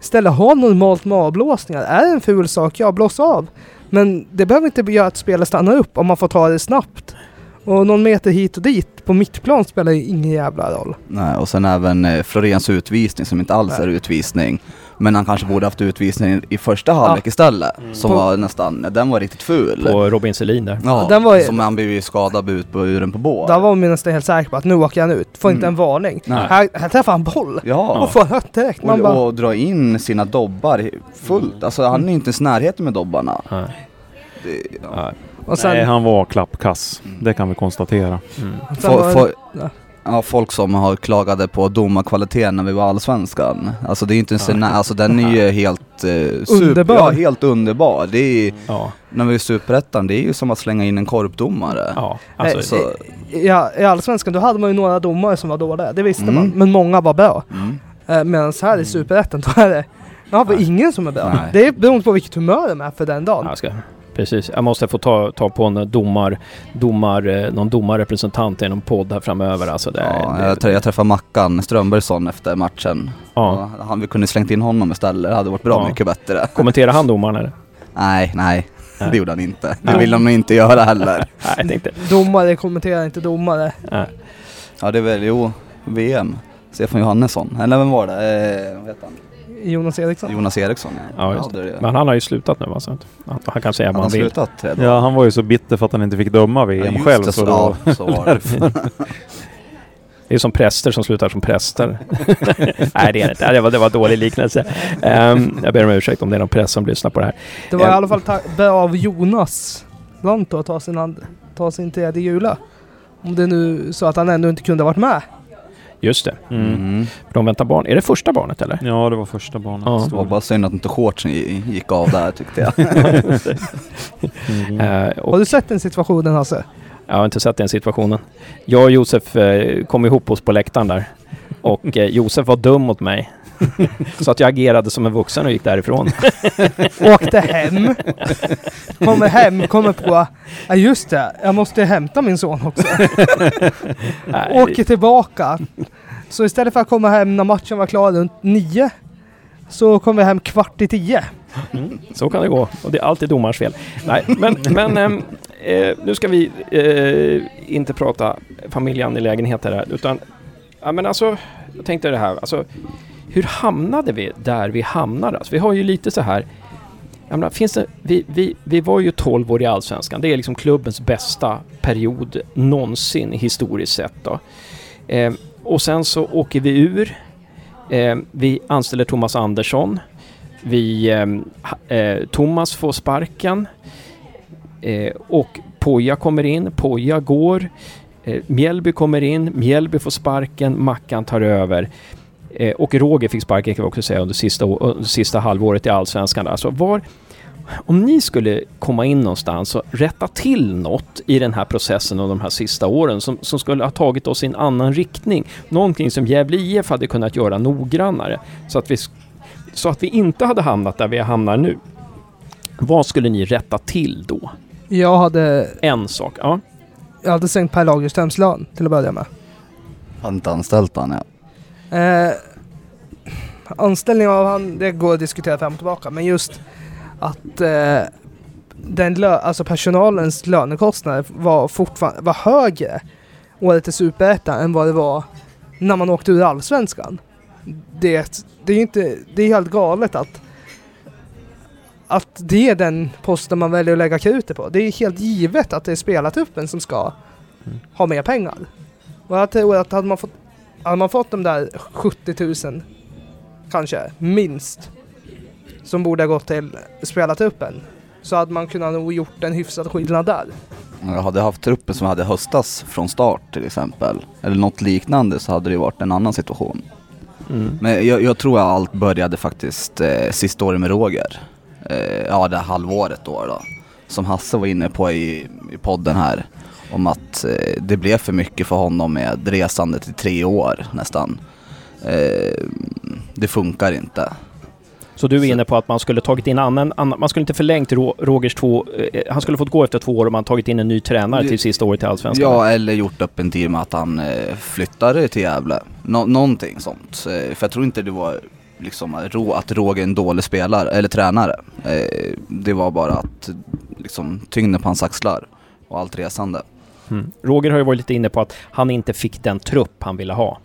istället ha normalt med avblåsningar. Är det en ful sak, ja blås av. Men det behöver inte göra att spelet stannar upp om man får ta det snabbt. Och någon meter hit och dit på mittplan spelar ju ingen jävla roll. Nej, och sen även eh, Floréns utvisning som inte alls Nej. är utvisning. Men han kanske borde haft utvisning i första halvlek istället. Som På- var nästan, den var riktigt ful. På Robin Selin där. Ja, Den var som han blev ju skadad ut på uren på båt. Där var man nästan helt säker på att nu åker han ut. Får inte Mm. en varning. Nej. Här, här träffar han boll. Ja. Och får rött direkt. Man Och, bara, och dra in sina dobbar fullt. Alltså han är ju inte ens närheten med dobbarna. Nej. Det, ja. Ja. Och sen, Nej, han var klappkass. Det kan vi konstatera. Mm. var, fo- ja. ja, folk som har klagade på domarkvaliteten när vi var allsvenskan. Alltså det är inte en, alltså den är ju helt eh, super, Underbar. Ja, helt underbar. Det är, Ja, när vi är i superettan, det är ju som att slänga in en korpdomare. ja. Alltså, Så, ja, I Allsvenskan då hade man ju några domare som var dåliga. Det visste Mm. man. Men många var bra. mm. Eh, Medan här i Superettan då är det Ja, ingen som är bra. Nej. Det är beroende på vilket humör de är för den dagen. Precis. Jag måste få ta, ta på en domar, domar, eh, någon domarrepresentant i någon podd här framöver. Alltså det, Ja, det, jag, trä- jag träffade Mackan Strömbergsson efter matchen. ja. Ja, han, vi kunde slängt in honom istället, det hade varit bra Ja. mycket bättre. Kommenterar han domaren eller? Nej, nej. Nej. Det gjorde han inte. Det Nej. vill han nog inte göra heller. Nej, jag tänkte... Domare kommenterar inte domare. Nej. Ja det är väl, jo, VM. Stefan Johannesson. Eller vem var det? Eh, vad heter han? Jonas Eriksson. Jonas Eriksson. Ja, just det. är. Men han har ju slutat nu va? Så att han, han kan säga Han vad har han vill. slutat redan. Ja, han var ju så bitter för att han inte fick döma VM Ja, själv. det, Så då, ja, så var det. Det är som präster som slutar som präster. Nej, det är det inte. Det var, det var en dålig liknelse. Ehm, jag ber om ursäkt om det är någon präst som lyssnar på det här. Det var i Ja. alla fall bra av Jonas Lanto att ta sin, ta sin tredje gula. Om det nu så att han ändå inte kunde ha varit med. Just det. mm. Mm. De väntar barn. Är det första barnet eller? Ja, det var första banan. Ja. Det var bara synd att inte shortsen gi- gick av där tyckte jag. Mm. Eh, Har du sett den situationen Hasse? jag har inte sett den situationen. Jag och Josef eh, kom ihop oss på läktaren där. Och eh, Josef var dum mot mig. Så att jag agerade som en vuxen och gick därifrån. Åkte hem. Kommer hem, kommer på, ja just det, jag måste hämta min son också. Nej, Åker tillbaka. Så istället för att komma hem när matchen var klar runt nio så kom vi hem kvart i tio. Mm, så kan det gå. Och det är alltid domarens fel. Nej, men, men ehm, eh, nu ska vi eh, inte prata familjeangelägenheter här. Utan, ja men alltså, jag tänkte det här. Alltså, hur hamnade vi där vi hamnade? Alltså, vi har ju lite så här jag menar, finns det, vi, vi, vi var ju 12 år i Allsvenskan. Det är liksom klubbens bästa period någonsin historiskt sett. Då. Eh, och sen så åker vi ur. Eh, vi anställer Thomas Andersson. Vi, ehm, eh, Thomas får sparken eh, och Poja kommer in, Poja går. Eh, Mjällby kommer in, Mjällby får sparken, Mackan tar över. Eh, och Roger fick sparken kan vi också säga under sista, under sista halvåret i Allsvenskan. Alltså var, om ni skulle komma in någonstans och rätta till något i den här processen och de här sista åren som, som skulle ha tagit oss i en annan riktning. Någonting som Gävle IF hade kunnat göra noggrannare så att vi så att vi inte hade hamnat där vi hamnar nu. Vad skulle ni rätta till då? Jag hade, En sak. Ja. jag hade sänkt Per Lagerströms lön till att börja med. Har inte anställt han ja. Eh, anställning av han, det går att diskutera fram och tillbaka. Men just att eh, den lö- alltså personalens lönekostnader var fortfarande var högre året i Superettan än vad det var när man åkte ur Allsvenskan. Det, det är ju inte, det är helt galet att att det är den posten man väljer att lägga krutet på. Det är helt givet att det är spelartruppen som ska ha mer pengar. Och jag tror att hade man fått hade man fått de där 70 000 kanske, minst, som borde ha gått till spelartruppen så hade man kunnat nog gjort en hyfsad skillnad där. Om jag hade haft truppen som hade höstas från start till exempel, eller något liknande så hade det varit en annan situation. Mm. Men jag, jag tror att allt började faktiskt eh, sista året med Roger. Eh, ja, det här halvåret då, då. Som Hasse var inne på i, i podden här. Om att eh, det blev för mycket för honom med resandet i tre år nästan. Eh, det funkar inte. Så du är inne på att man skulle tagit in annan, annan man skulle inte förlängt Ro- Rogers två, eh, han skulle fått gå efter två år och man tagit in en ny tränare till sista året i Allsvenskan? Ja, eller gjort upp en deal med att han flyttade till Gävle. Nå- någonting sånt. För jag tror inte det var liksom att Ro- att Roger är en dålig spelare, eller tränare. Det var bara att liksom tyngden på hans axlar och allt resande. Mm. Roger har ju varit lite inne på att han inte fick den trupp han ville ha.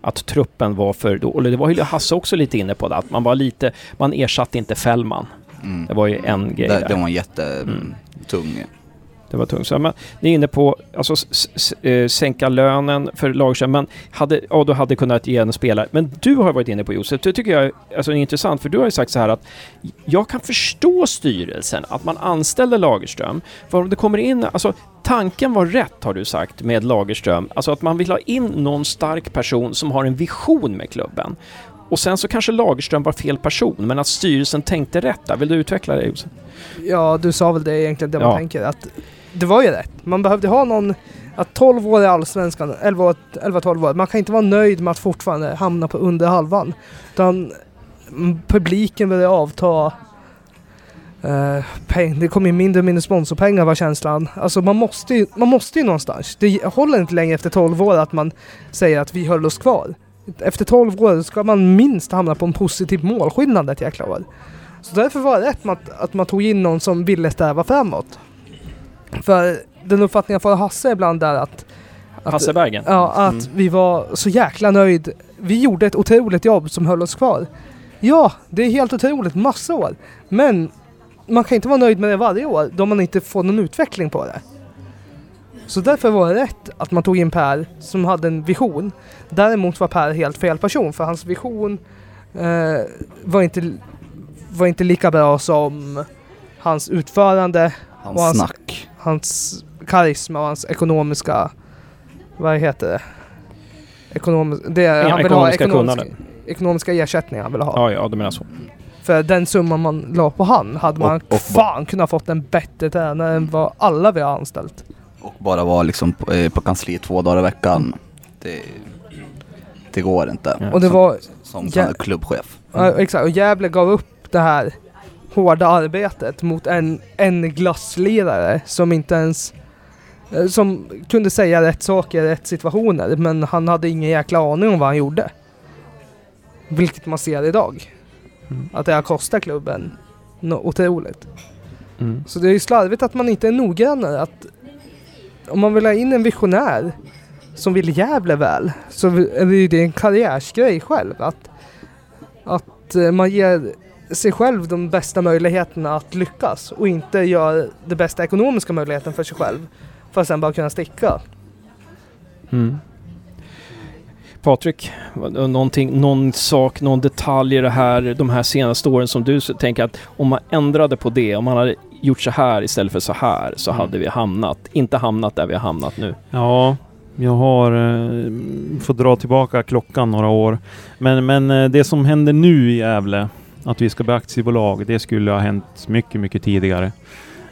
Att truppen var för... då- Och det var ju Hasse också lite inne på det, att man var lite... Man ersatte inte Fällman. Mm. Det var ju en grej Det, där. det var en jättetung. Mm. Det var tungt. Så, men, ni är inne på alltså, eh, sänka lönen för Lagerström, men hade, ja, du hade kunnat ge en spelare. Men du har varit inne på Josef, det tycker jag alltså, är intressant, för du har ju sagt så här att jag kan förstå styrelsen, att man anställer Lagerström, för om det kommer in, alltså tanken var rätt har du sagt med Lagerström, alltså att man vill ha in någon stark person som har en vision med klubben. Och sen så kanske Lagerström var fel person, men att styrelsen tänkte rätt där. Vill du utveckla det Josef? Ja, du sa väl det egentligen det man Ja. tänker. Att det var ju rätt. Man behövde ha någon... Att 12 år i Allsvenskan, 11 år- 11-12 år. Man kan inte vara nöjd med att fortfarande hamna på under halvan. Utan publiken började avta. Uh, peng, det kommer ju mindre och mindre sponsorpengar var känslan. Alltså man måste ju, man måste ju någonstans. Det håller inte längre efter 12 år att man säger att vi höll oss kvar. Efter 12 år ska man minst hamna på en positiv målskillnad ett jäkla år. Så därför var det rätt att, att man tog in någon som ville sträva framåt. För den uppfattningen jag får av Hasse ibland är att... att Hasse Bergen? Ja, att Mm. vi var så jäkla nöjd. Vi gjorde ett otroligt jobb som höll oss kvar. Ja, det är helt otroligt, massa år. Men man kan inte vara nöjd med det varje år då man inte får någon utveckling på det. Så därför var det rätt att man tog in Per som hade en vision. Däremot var Per helt fel person för hans vision eh, var, inte, var inte lika bra som hans utförande, Hans Och hans- snack. Hans karisma och hans ekonomiska... Vad heter det? Ekonomis, det Ja, han vill ekonomiska ha ekonomiska, ekonomiska ersättningar han vill ha. Ja, ja, du menar så. För den summan man la på han hade man Och- och- fan kunnat fått en bättre tränare än vad alla vi har anställt. Och bara vara liksom på, eh, på kansli två dagar i veckan. Det, det går inte. Ja. Och det som, var... Som Ja. klubbchef. Ja, exakt, och Gävle gav upp det här hårda arbetet mot en, en glasslirare som inte ens eh, som kunde säga rätt saker i rätt situationer men han hade ingen jäkla aning om vad han gjorde. Vilket man ser idag. Mm. Att det har kostat klubben något otroligt. Mm. Så det är ju slarvigt att man inte är noggrannare. Att om man vill ha in en visionär som vill Gävle väl så är det ju en karriärsgrej själv. Att, att eh, man ger sig själv de bästa möjligheterna att lyckas och inte gör det bästa ekonomiska möjligheten för sig själv för att sen bara kunna sticka. Mm. Patrik, någonting, någon sak, någon detalj i det här, de här senaste åren som du tänker att om man ändrade på det, om man hade gjort så här istället för så här, så Mm. hade vi hamnat, inte hamnat där vi har hamnat nu. Ja, jag har eh, fått dra tillbaka klockan några år. Men, men eh, det som händer nu i Gävle, att vi ska bli aktiebolag, det skulle ha hänt mycket, mycket tidigare.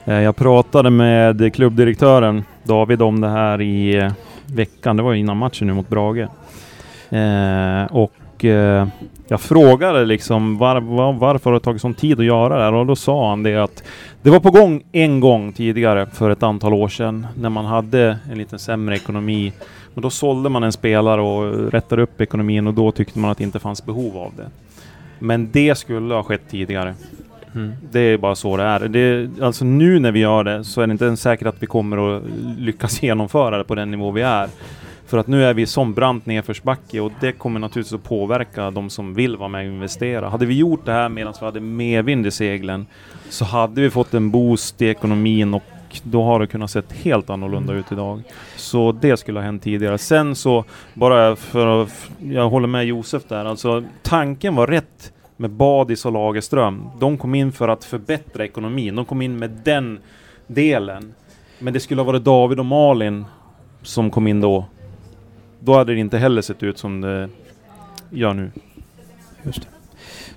Eh, jag pratade med klubbdirektören David om det här i eh, veckan, det var innan matchen nu mot Brage. Eh, och jag frågade liksom var, var, varför har det tagit sån tid att göra det här? Och då sa han det att det var på gång en gång tidigare för ett antal år sedan när man hade en lite sämre ekonomi. Och då sålde man en spelare och rättade upp ekonomin och då tyckte man att det inte fanns behov av det. Men det skulle ha skett tidigare. Mm. Det är bara så det är. Det, alltså nu när vi gör det så är det inte ens säkert att vi kommer att lyckas genomföra det på den nivå vi är. För att nu är vi sån brant nedförsbacke och det kommer naturligtvis att påverka de som vill vara med och investera. Hade vi gjort det här medan vi hade medvind i seglen så hade vi fått en boost i ekonomin och då har det kunnat sett helt annorlunda ut idag. Så det skulle ha hänt tidigare. Sen så, bara för att, jag håller med Josef där, alltså tanken var rätt med Badis och Lagerström. De kom in för att förbättra ekonomin. De kom in med den delen. Men det skulle ha varit David och Malin som kom in då. Då hade det inte heller sett ut som det gör nu. Just det.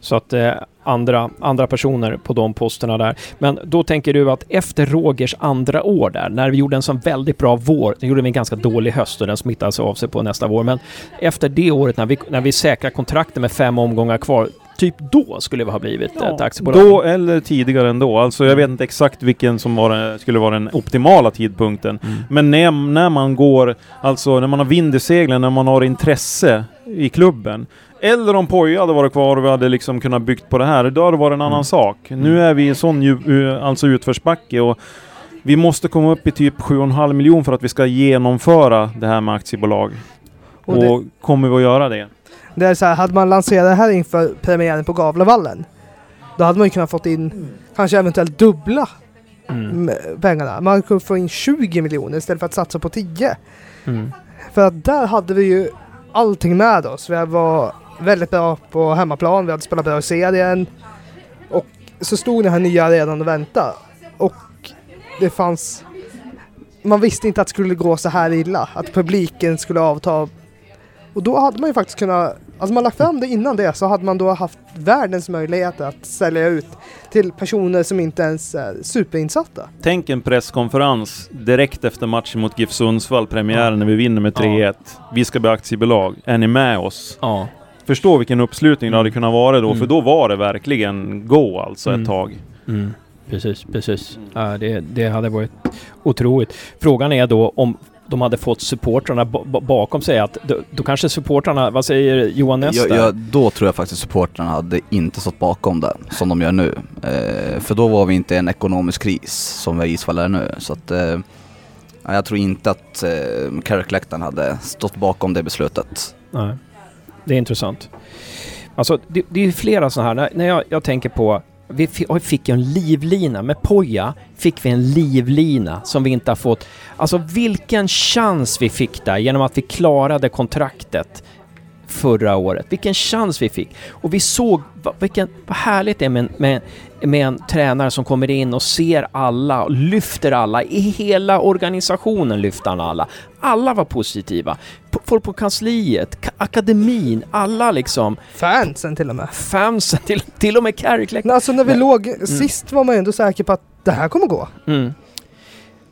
Så att eh, andra, andra personer på de posterna där. Men då tänker du att efter Rogers andra år där, när vi gjorde en sån väldigt bra vår, det gjorde vi en ganska dålig höst och den smittade sig av sig på nästa vår, men efter det året när vi, när vi säkrar kontrakten med fem omgångar kvar, typ då skulle vi ha blivit ett aktiebolag. Då eller tidigare ändå. Alltså jag vet inte exakt vilken som var, den- skulle vara den optimala tidpunkten. Mm. Men när, när man går, alltså när man har vind i seglen, när man har intresse i klubben. Eller om Poja hade varit kvar och vi hade liksom kunnat byggt på det här, då hade det varit en annan Mm. sak. Nu är vi i sån djup, u- alltså utförsbacke och Vi måste komma upp i typ 7,5 miljoner för att vi ska genomföra det här med aktiebolag. Och Och, det, kommer vi att göra det? det är så här, hade man lanserat det här inför premiären på Gavlevallen, då hade man ju kunnat fått in kanske eventuellt dubbla Mm. mm, pengarna. Man kunde få in 20 miljoner istället för att satsa på 10. Mm. För att där hade vi ju allting med oss. Vi var väldigt bra på hemmaplan, vi hade spelat bra i serien. Och så stod den här nya arenan och väntade. Och det fanns... Man visste inte att det skulle gå så här illa. Att publiken skulle avta. Och då hade man ju faktiskt kunnat... Alltså man lagt fram det innan det så hade man då haft världens möjlighet att sälja ut till personer som inte ens är superinsatta. Tänk en presskonferens direkt efter matchen mot GIF Sundsvall, premiären, när vi vinner med 3-1. Vi ska bli aktiebolag. Är ni med oss? Ja. Förstå vilken uppslutning det hade kunnat vara då, Mm. för då var det verkligen gå alltså Mm. ett tag. Mm. Precis, precis. Ja, det, det hade varit otroligt. Frågan är då om de hade fått supportrarna ba- ba- bakom sig att då, då kanske supportrarna, vad säger Johan Ness där? jag, då tror jag faktiskt supportrarna hade inte stått bakom det som de gör nu. Eh, för då var vi inte i en ekonomisk kris som vi i Isfall är nu. Så att, eh, ja, jag tror inte att eh, Carrick-läktaren hade stått bakom det beslutet. Nej. Det är intressant. Alltså, det, det är ju flera sådana här, när, när jag, jag tänker på vi fick ju en livlina. Med Poja fick vi en livlina som vi inte har fått. Alltså vilken chans vi fick där genom att vi klarade kontraktet förra året. Vilken chans vi fick. Och vi såg vad, vilken, vad härligt det är med, med, med en tränare som kommer in och ser alla och lyfter alla. I hela organisationen lyfter han alla. Alla var positiva. P- Folk på kansliet, ka- akademin, alla liksom. Fansen till och med. Fansen, till, till och med Carrick Men alltså när vi Nej. låg sist var man ju ändå säker på att det här kommer gå. Mm.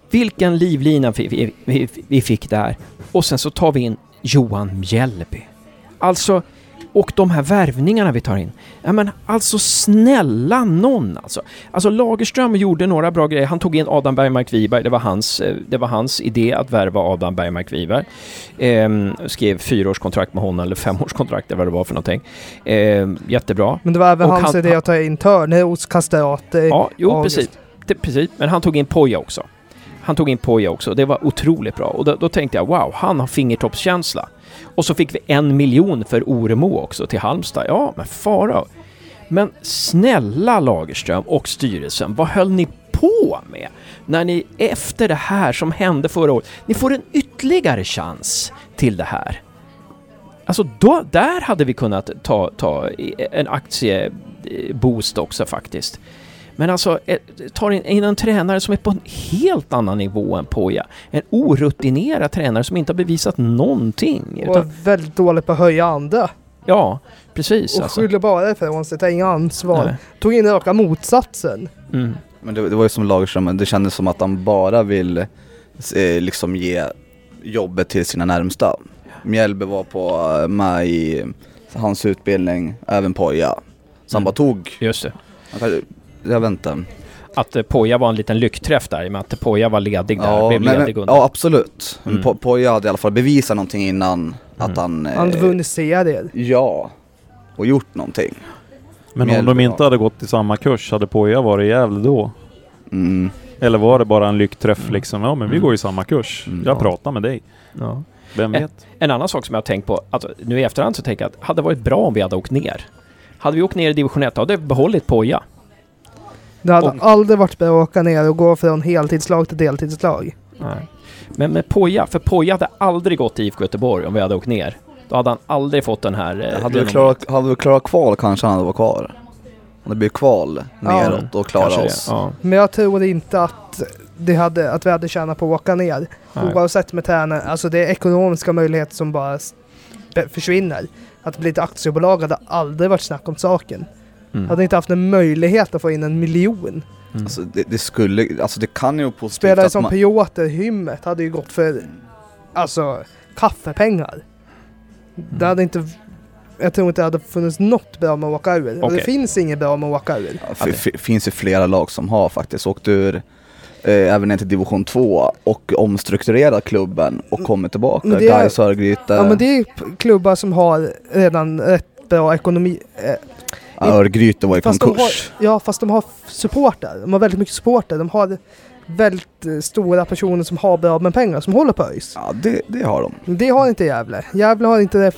Vilken livlina vi, vi, vi, vi fick där. Och sen så tar vi in Johan Mjällby. Alltså, och de här värvningarna vi tar in. Ja men alltså snälla någon alltså. Alltså Lagerström gjorde några bra grejer. Han tog in Adam Bergmark Wiberg. Det var hans, eh, det var hans idé att värva Adam Bergmark Wiberg. Ehm, skrev fyraårskontrakt med honom, eller femårskontrakt eller vad det var för någonting. Ehm, jättebra. Men det var även Och hans han- idé att ta in Törnros, Castrati. Ja, jo August. precis. Det, precis. Men han tog in Poja också. Han tog in Poja också. Det var otroligt bra. Och då, då tänkte jag wow, han har fingertoppskänsla. Och så fick vi en miljon för Oremo också till Halmstad. Ja, men fara. Men snälla Lagerström och styrelsen, vad höll ni på med? När ni efter det här som hände förra året, ni får en ytterligare chans till det här. Alltså då, där hade vi kunnat ta, ta en aktieboost också faktiskt. Men alltså, eh, tar in, en tränare som är på en helt annan nivå än Poja. En orutinerad tränare som inte har bevisat någonting. Och Utan, var väldigt dålig på att höja andra. ja, precis Och alltså. skyller bara ifrån sig, tar inga ansvar. Nej. Tog in raka motsatsen. Mm. Men det, det var ju som Lagerström, det kändes som att han bara vill eh, liksom ge jobbet till sina närmsta. Mjällby var på, eh, med i hans utbildning, även Poja. Så han Mm. bara tog, Just det. Jag vet inte. Att eh, Poja var en liten lyckträff där i och med att Poja var ledig där. Ja, blev men, ledig under. ja absolut. Mm. Po- Poja hade i alla fall bevisat någonting innan att han... eh, Han hade vunnit serier. Ja, och gjort någonting. Men om Mjällby, de inte hade gått i samma kurs, hade Poja varit i Gävle då? Mm. Eller var det bara en lyckträff liksom? Ja men vi Mm. går i samma kurs. Mm, jag ja. pratar med dig. Ja. Vem vet? En annan sak som jag har tänkt på, att nu i efterhand så tänker jag att hade det varit bra om vi hade åkt ner. Hade vi åkt ner i division 1, då hade vi behållit Poja. Det hade Och- aldrig varit bra att åka ner och gå från heltidslag till deltidslag. Nej. Men med Poja, för Poja hade aldrig gått till IFK Göteborg om vi hade åkt ner. Då hade han aldrig fått den här... eh, Hade vi klarat, hade vi klarat kval kanske han hade varit kvar. Om det blir kval Ja. neråt och klara oss. Ja, Men jag tror inte att, det hade, att vi hade tjänat på att åka ner. nej. Oavsett med tränare. Alltså det är ekonomiska möjligheter som bara försvinner. Att bli ett aktiebolag hade aldrig varit snack om saken. Mm. Hade inte haft en möjlighet att få in en miljon. Mm. Alltså det, det skulle, alltså det kan ju positivt Spelare som man, Piotr Hymmet hade ju gått för alltså kaffepengar. Det hade inte jag tror inte det hade funnits något bra med att åka ur. Och Okej. det finns inget bra med att åka ur. Ja, f- finns ju flera lag som har faktiskt åkt ur eh, även ner till division 2 och omstrukturerat klubben och kommit tillbaka. Men det är- Gais Örgryte, Ja men det är klubbar som har redan rätt bra ekonomi. Eh, Örgryte var i fast de har, konkurs. ja fast de har supporter. De har väldigt mycket supporter. De har väldigt eh, stora personer som har bra med pengar som håller på ÖIS. Ja, det, det har de. Det har inte Gävle. Gävle har inte det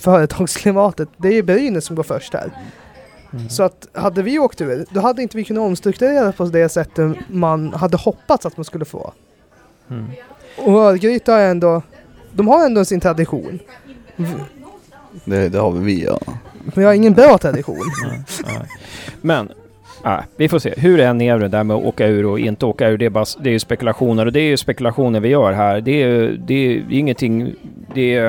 företagsklimatet. Det är Brynäs som går först här. Så att hade vi åkt ur, då hade inte vi kunnat omstrukturera på det sättet man hade hoppats att man skulle få. Mm. Och Örgryte har ändå, de har ändå sin tradition. Det, det har vi, ja. Men vi har ingen bra tradition. Nej, nej. Men, nej, vi får se. Hur är det där med att åka ur och inte åka ur, det är, bara, det är ju spekulationer. Och det är ju spekulationer vi gör här. Det är, ju- det är ingenting... Det är,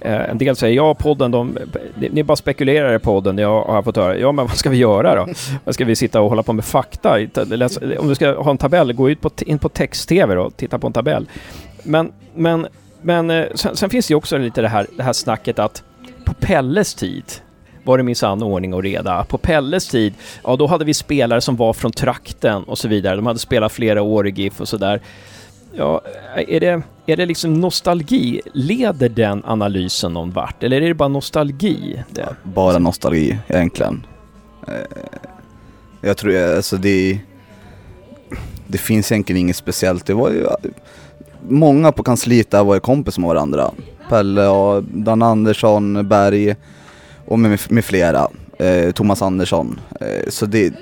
eh, en del säger ja, podden, de, det- ni bara spekulerar i podden. Jag har fått höra. Ja, men vad ska vi göra då? Vad ska vi sitta och hålla på med fakta? Om du ska ha en tabell, gå ut på, in på text-tv då, titta på en tabell. Men, men, men eh, sen, sen finns det ju också lite det här, det här snacket att på Pelles tid var det minsann ordning och reda. På Pelles tid, ja då hade vi spelare som var från trakten och så vidare. De hade spelat flera år i GIF och sådär. Ja, är det, är det liksom nostalgi? Leder den analysen någon vart? Eller är det bara nostalgi? Det? Bara nostalgi egentligen. Eh, jag tror, eh, alltså det... Det finns egentligen inget speciellt. Det var ju... Många på kansliet där var ju kompis med varandra. Pelle och Dan Andersson, Berg och med, med flera. Eh, Thomas Andersson. Eh, så det...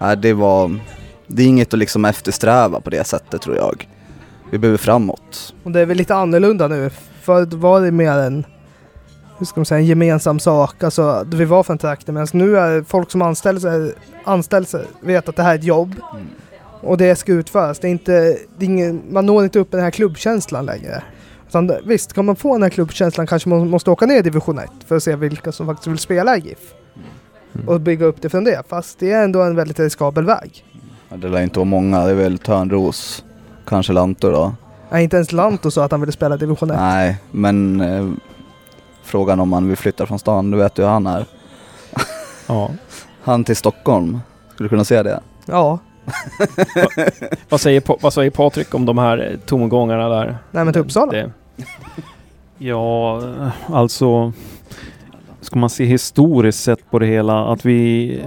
Nej, det var... Det är inget att liksom eftersträva på det sättet tror jag. Vi behöver framåt. Och det är väl lite annorlunda nu. Förut var det mer en, hur ska man säga, en gemensam sak. Alltså, vi var från trakten. Medan nu är folk som anställer sig, anställer sig vet att det här är ett jobb. Mm. Och det ska utföras. Det är inte, det är ingen, man når inte upp den här klubbkänslan längre. Det- visst, kan man få den här klubbkänslan kanske man måste åka ner i division 1 för att se vilka som faktiskt vill spela i GIF. Och bygga upp det från det. Fast det är ändå en väldigt riskabel väg. Ja, Det lär inte vara många, det är väl Törnros, kanske Lanto då. Nej, inte ens Lanto sa att han ville spela i division 1. Nej, men eh, frågan om han vill flytta från stan, du vet ju hur han är. Ja. Han till Stockholm, skulle du kunna se det? Ja, Vad, säger, vad säger Patrik om de här tongångarna där? nej men till Uppsala. Det, Ja, alltså ska man se historiskt sett på det hela att vi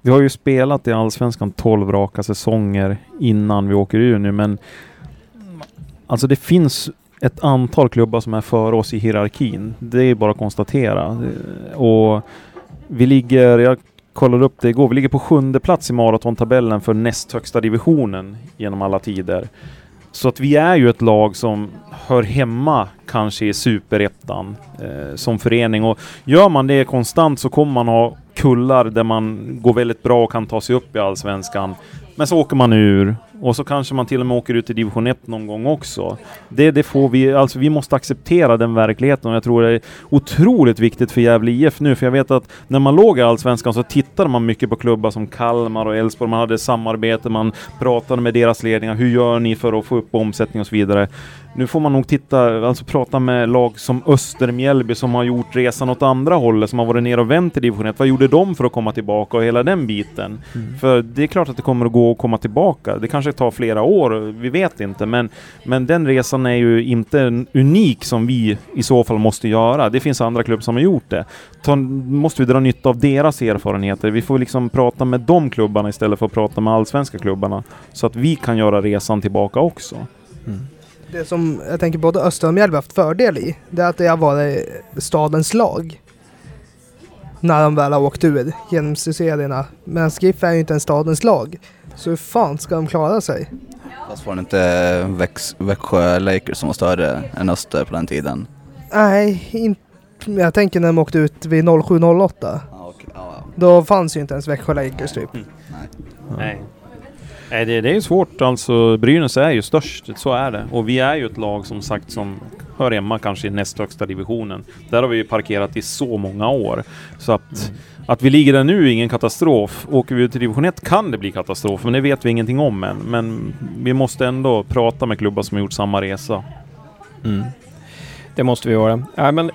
vi har ju spelat i Allsvenskan 12 raka säsonger innan vi åker ur nu men alltså det finns ett antal klubbar som är före oss i hierarkin. Det är bara att konstatera. Och vi ligger, jag kollade upp det igår, vi ligger på sjunde plats i maratontabellen för näst högsta divisionen genom alla tider. Så att vi är ju ett lag som hör hemma kanske i superettan eh, som förening och gör man det konstant så kommer man ha kullar där man går väldigt bra och kan ta sig upp i Allsvenskan. Men så åker man ur och så kanske man till och med åker ut i division 1 någon gång också. Det, det får vi, alltså vi måste acceptera den verkligheten och jag tror det är otroligt viktigt för Gävle IF nu för jag vet att när man låg i Allsvenskan så tittade man mycket på klubbar som Kalmar och Elfsborg, man hade samarbete, man pratade med deras ledningar, hur gör ni för att få upp omsättning och så vidare. Nu får man nog titta, alltså prata med lag som Öster, Mjällby som har gjort resan åt andra hållet, som har varit ner och vänt i division 1. Vad gjorde de för att komma tillbaka och hela den biten? För det är klart att det kommer att gå att komma tillbaka. Det kanske tar flera år, vi vet inte. Men, men den resan är ju inte unik som vi i så fall måste göra. Det finns andra klubbar som har gjort det. Ta, måste vi dra nytta av deras erfarenheter. Vi får liksom prata med de klubbarna istället för att prata med allsvenska klubbarna. Så att vi kan göra resan tillbaka också. Det som jag tänker både Öster och Mjällby haft fördel i, det är att det har varit stadens lag. När de väl har åkt ur genom serierna. Men Skiff är ju inte en stadens lag. Så hur fan ska de klara sig? Fast var det inte Väx, Växjö Lakers som var större än Öster på den tiden? Nej, inte... Jag tänker när de åkte ut vid 07-08. Ja, okej. Ja, ja. Då fanns ju inte ens Växjö Lakers typ. Nej. Nej, det, det är svårt alltså. Brynäs är ju störst, så är det. Och vi är ju ett lag som sagt som hör hemma kanske i näst högsta divisionen. Där har vi ju parkerat i så många år. Så att, att vi ligger där nu är ingen katastrof. Åker vi ut till division 1 kan det bli katastrof, men det vet vi ingenting om än. Men vi måste ändå prata med klubbar som har gjort samma resa. Mm. Det måste vi göra. Ja, men,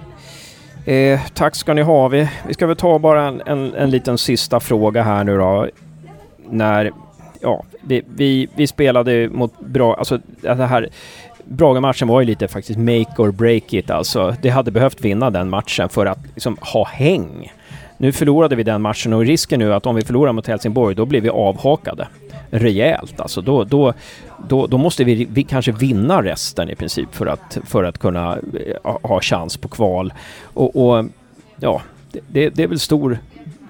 eh, tack ska ni ha. Vi, vi ska väl ta bara en, en, en liten sista fråga här nu då. När, ja, vi, vi, vi spelade mot bra, alltså det här Braga-matchen var ju lite faktiskt make or break it alltså. Det hade behövt vinna den matchen för att liksom ha häng nu förlorade vi den matchen och risken nu är att om vi förlorar mot Helsingborg då blir vi avhakade. Rejält alltså. Då, då, då, då måste vi, vi kanske vinna resten i princip för att, för att kunna eh, ha chans på kval. Och, och ja, det, det, är väl stor,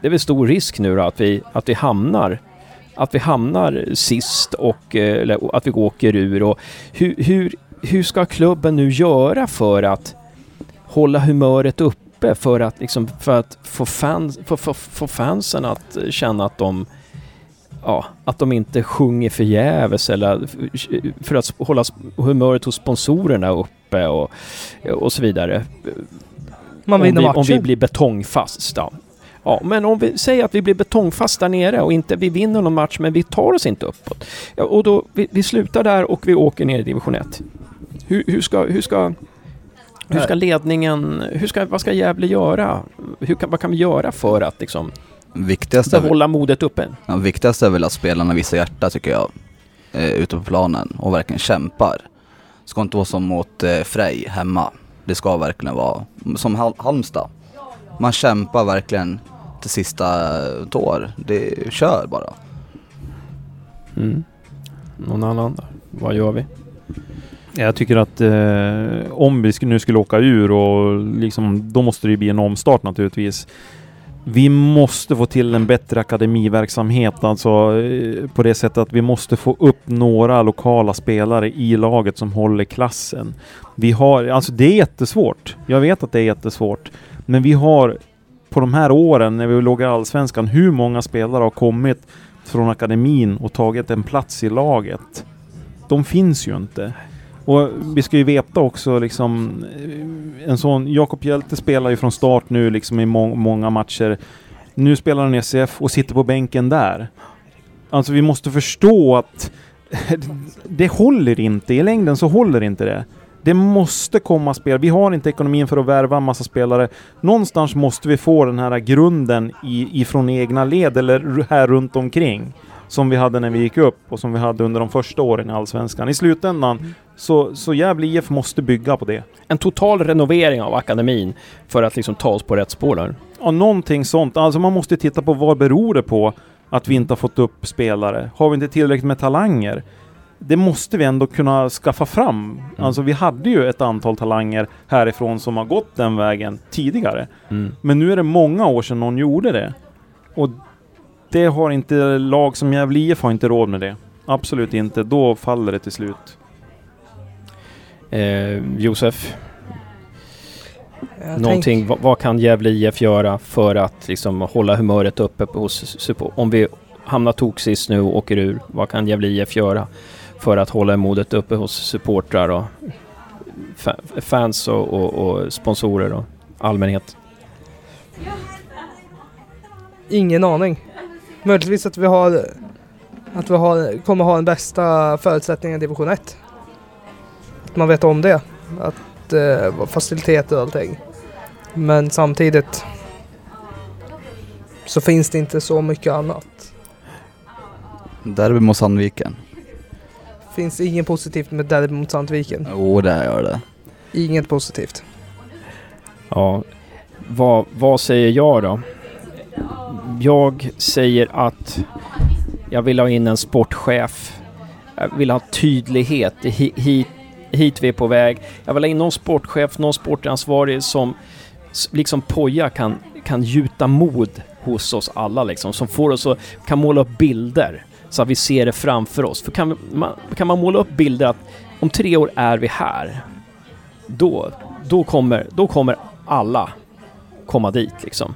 det är väl stor risk nu då att vi, att vi hamnar att vi hamnar sist och eh, eller att vi åker ur. Och hur, hur, hur ska klubben nu göra för att hålla humöret uppe för att, liksom, för att få, fans, få, få, få fansen att känna att de ja, att de inte sjunger förgäves eller för att hålla humöret hos sponsorerna uppe och, och så vidare. Man om, vinner vi, matcher. om vi blir betongfasta. Ja, men om vi säger att vi blir betongfast där nere och inte vi vinner någon match men vi tar oss inte uppåt. Ja, och då, vi, vi slutar där och vi åker ner i division 1. Hur, hur ska, hur ska hur ska ledningen, hur ska, vad ska Gävle göra? Hur kan, vad kan vi göra för att liksom Viktigast behålla modet uppe? ja, viktigast är väl att spelarna visar hjärta tycker jag. Eh, ute på planen och verkligen kämpar. Det ska inte vara som mot eh, Frej hemma. Det ska verkligen vara som Hal- Halmstad. Man kämpar verkligen till sista eh, tår. Det kör bara. Mm. Någon annan? Vad gör vi? Jag tycker att eh, om vi nu skulle åka ur och liksom, då måste det ju bli en omstart naturligtvis. Vi måste få till en bättre akademiverksamhet, alltså eh, på det sättet att vi måste få upp några lokala spelare i laget som håller klassen. Vi har, alltså det är jättesvårt. Jag vet att det är jättesvårt. Men vi har på de här åren när vi låg i Allsvenskan, hur många spelare har kommit från akademin och tagit en plats i laget? De finns ju inte. Och vi ska ju veta också liksom eh, en sån Jakob Hjelte spelar ju från start nu liksom i må många matcher. Nu spelar han i SF och sitter på bänken där. Alltså vi måste förstå att det håller inte. I längden så håller inte det. Det måste komma spel. Vi har inte ekonomin för att värva en massa spelare. Någonstans måste vi få den här grunden i, ifrån egna led eller här runt omkring. Som vi hade när vi gick upp och som vi hade under de första åren i Allsvenskan. I slutändan så, så Gävle IF måste bygga på det. En total renovering av akademin för att liksom ta oss på rätt spår där. Ja, någonting sånt. Alltså man måste titta på vad beror det på att vi inte har fått upp spelare? Har vi inte tillräckligt med talanger? Det måste vi ändå kunna skaffa fram. Alltså vi hade ju ett antal talanger härifrån som har gått den vägen tidigare. Mm. Men nu är det många år sedan någon gjorde det. Och det har inte lag som Gävle IF har inte råd med det. Absolut inte. Då faller det till slut. Eh, Josef, Jag någonting, vad, vad kan Gävle IF göra för att liksom hålla humöret uppe på- hos support? Om vi hamnar toksist nu och åker ur, vad kan Gävle IF göra för att hålla modet uppe hos supportrar och fa- fans och, och, och sponsorer och allmänhet? Ingen aning. Möjligtvis att vi har att vi har, kommer ha den bästa förutsättningen i division 1. Att man vet om det. Att eh, faciliteter och allting. Men samtidigt så finns det inte så mycket annat. Derby mot Sandviken. Finns inget positivt med derby mot Sandviken. Jo, det gör det. Inget positivt. Ja, vad, vad säger jag då? Jag säger att jag vill ha in en sportchef. Jag vill ha tydlighet. Hit, hit vi är på väg. Jag vill ha in någon sportchef, någon sportansvarig som liksom Poja kan, kan gjuta mod hos oss alla liksom. Som får oss att, kan måla upp bilder så att vi ser det framför oss. För kan, man, kan man måla upp bilder att om tre år är vi här. Då, då, kommer, då kommer alla komma dit liksom.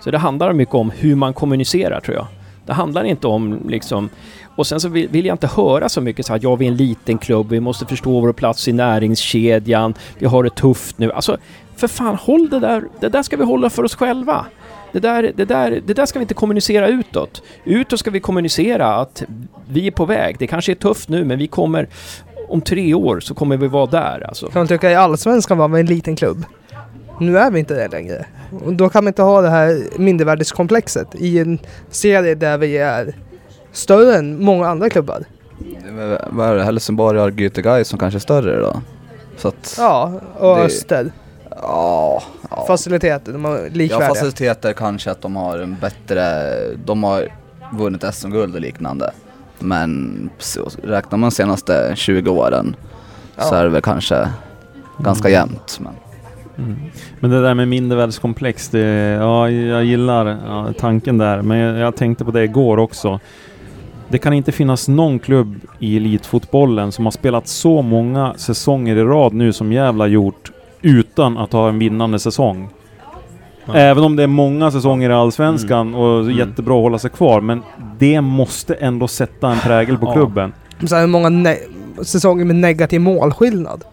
Så det handlar mycket om hur man kommunicerar tror jag. Det handlar inte om liksom... Och sen så vill, vill jag inte höra så mycket så här, ja vi är en liten klubb, vi måste förstå vår plats i näringskedjan, vi har det tufft nu. Alltså, för fan, håll det där, det där ska vi hålla för oss själva. Det där, det, där, det där ska vi inte kommunicera utåt. Utåt ska vi kommunicera att vi är på väg. Det kanske är tufft nu, men vi kommer... Om tre år så kommer vi vara där alltså. Kan man tycka i Allsvenskan var vi en liten klubb. Nu är vi inte det längre. Och då kan man inte ha det här mindervärdeskomplexet i en serie där vi är större än många andra klubbar. Vad är det? Helsingborg har Gute Guys som kanske är större då? Så att, Ja, och Det- Öster. Ja, ja. Faciliteter, de är ja, likvärdiga. faciliteter kanske att de har en bättre, de har vunnit SM-guld och liknande. Men så, räknar man senaste 20 åren så Ja. är det väl kanske ganska jämnt. Men Mm. Men det där med mindervärdeskomplex, det, ja, jag gillar ja, tanken där. Men jag, jag tänkte på det igår också. Det kan inte finnas någon klubb i elitfotbollen som har spelat så många säsonger i rad nu som Gävle har gjort utan att ha en vinnande säsong. Ja. Även om det är många säsonger i Allsvenskan och Mm. jättebra att hålla sig kvar. Men det måste ändå sätta en prägel på Ja. klubben. Så här, hur många säsonger med negativ målskillnad?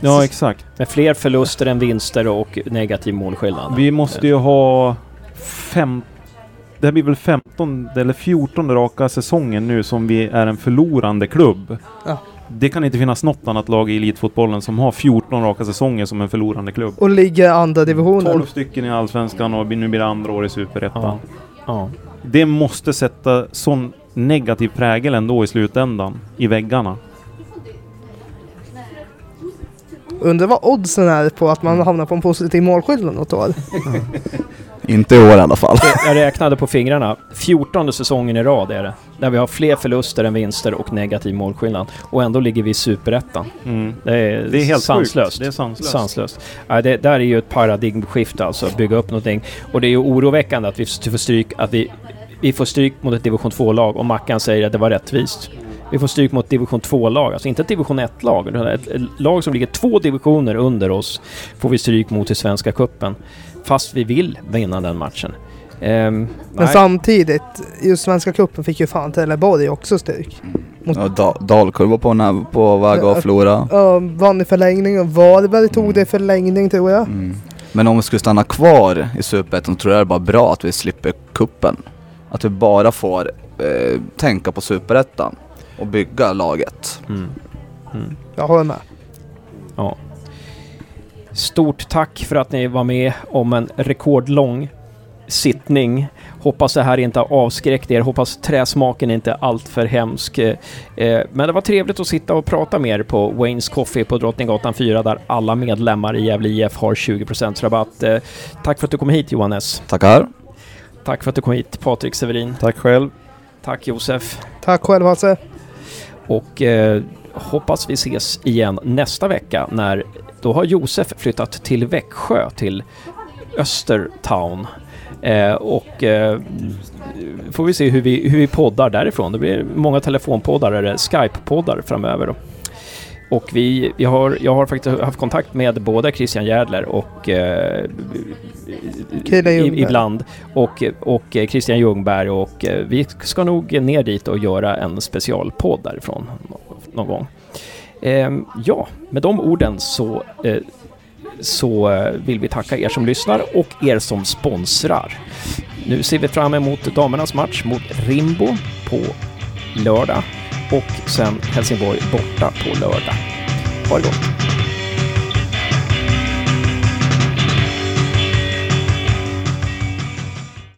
Ja, exakt. Med fler förluster än vinster och negativ målskillnad. Vi måste ju ha fem... Det här blir väl 15 eller 14 raka säsongen nu som vi är en förlorande klubb. Ja. Det kan inte finnas något annat lag i elitfotbollen som har 14 raka säsonger som en förlorande klubb. Och ligger andra divisionen. 12 stycken i Allsvenskan och nu blir det andra år i Superettan. Ja. Ja. Det måste sätta sån negativ prägel ändå i slutändan, i väggarna. Undrar vad oddsen är på att man hamnar på en positiv målskillnad något år. inte i år i alla fall. Jag räknade på fingrarna. 14 säsongen i rad är det. Där vi har fler förluster än vinster och negativ målskillnad. Och ändå ligger vi i Superettan. Mm. Det är, Det är helt sanslöst. sjukt. Det är sanslöst. Sanslöst. Ja, det där är ju ett paradigmskifte alltså, bygga upp någonting. Och det är ju oroväckande att vi får stryk, att vi, vi får stryk mot ett division 2-lag och Mackan säger att det var rättvist. Vi får stryk mot division 2-lag, alltså inte ett division 1-lag. utan Ett, lag som ligger två divisioner under oss får vi stryk mot i Svenska Cupen. Fast vi vill vinna den matchen. Ehm, Men nej. samtidigt, just Svenska cupen fick ju fan Trelleborg också stryk. Mot, Ja, da, Dalkurva på, nä- på väg att förlora. ja, vann i förlängning och Varberg tog Mm. det i förlängning tror jag. Mm. Men om vi skulle stanna kvar i Superettan tror jag det är bara bra att vi slipper kuppen. Att vi bara får eh, tänka på Superettan och bygga laget. Mm. Mm. Jag håller med. Ja. Stort tack för att ni var med om en rekordlång sittning. Hoppas det här inte har avskräckt er. Hoppas träsmaken inte är alltför hemsk. Eh, Men det var trevligt att sitta och prata med er på Waynes Coffee på Drottninggatan 4 där alla medlemmar i Gävle IF har 20% rabatt. Eh, Tack för att du kom hit Johannes. Tackar! Tack för att du kom hit Patrik Severin. Tack själv. Tack Josef. Tack själv Hasse. Och eh, hoppas vi ses igen nästa vecka när då har Josef flyttat till Växjö till Östertown. Eh, och eh, får vi se hur vi, hur vi poddar därifrån. Det blir många telefonpoddar eller Skype-poddar framöver. Då. Och vi, vi har, jag har faktiskt haft kontakt med både Christian Järdler och eh, i, ibland och, och Christian Ljungberg och eh, vi ska nog ner dit och göra en specialpodd därifrån någon gång. Ehm, ja, med de orden så, eh, så eh, vill vi tacka er som lyssnar och er som sponsrar. Nu ser vi fram emot damernas match mot Rimbo på lördag och sen Helsingborg borta på lördag. Ha det gott!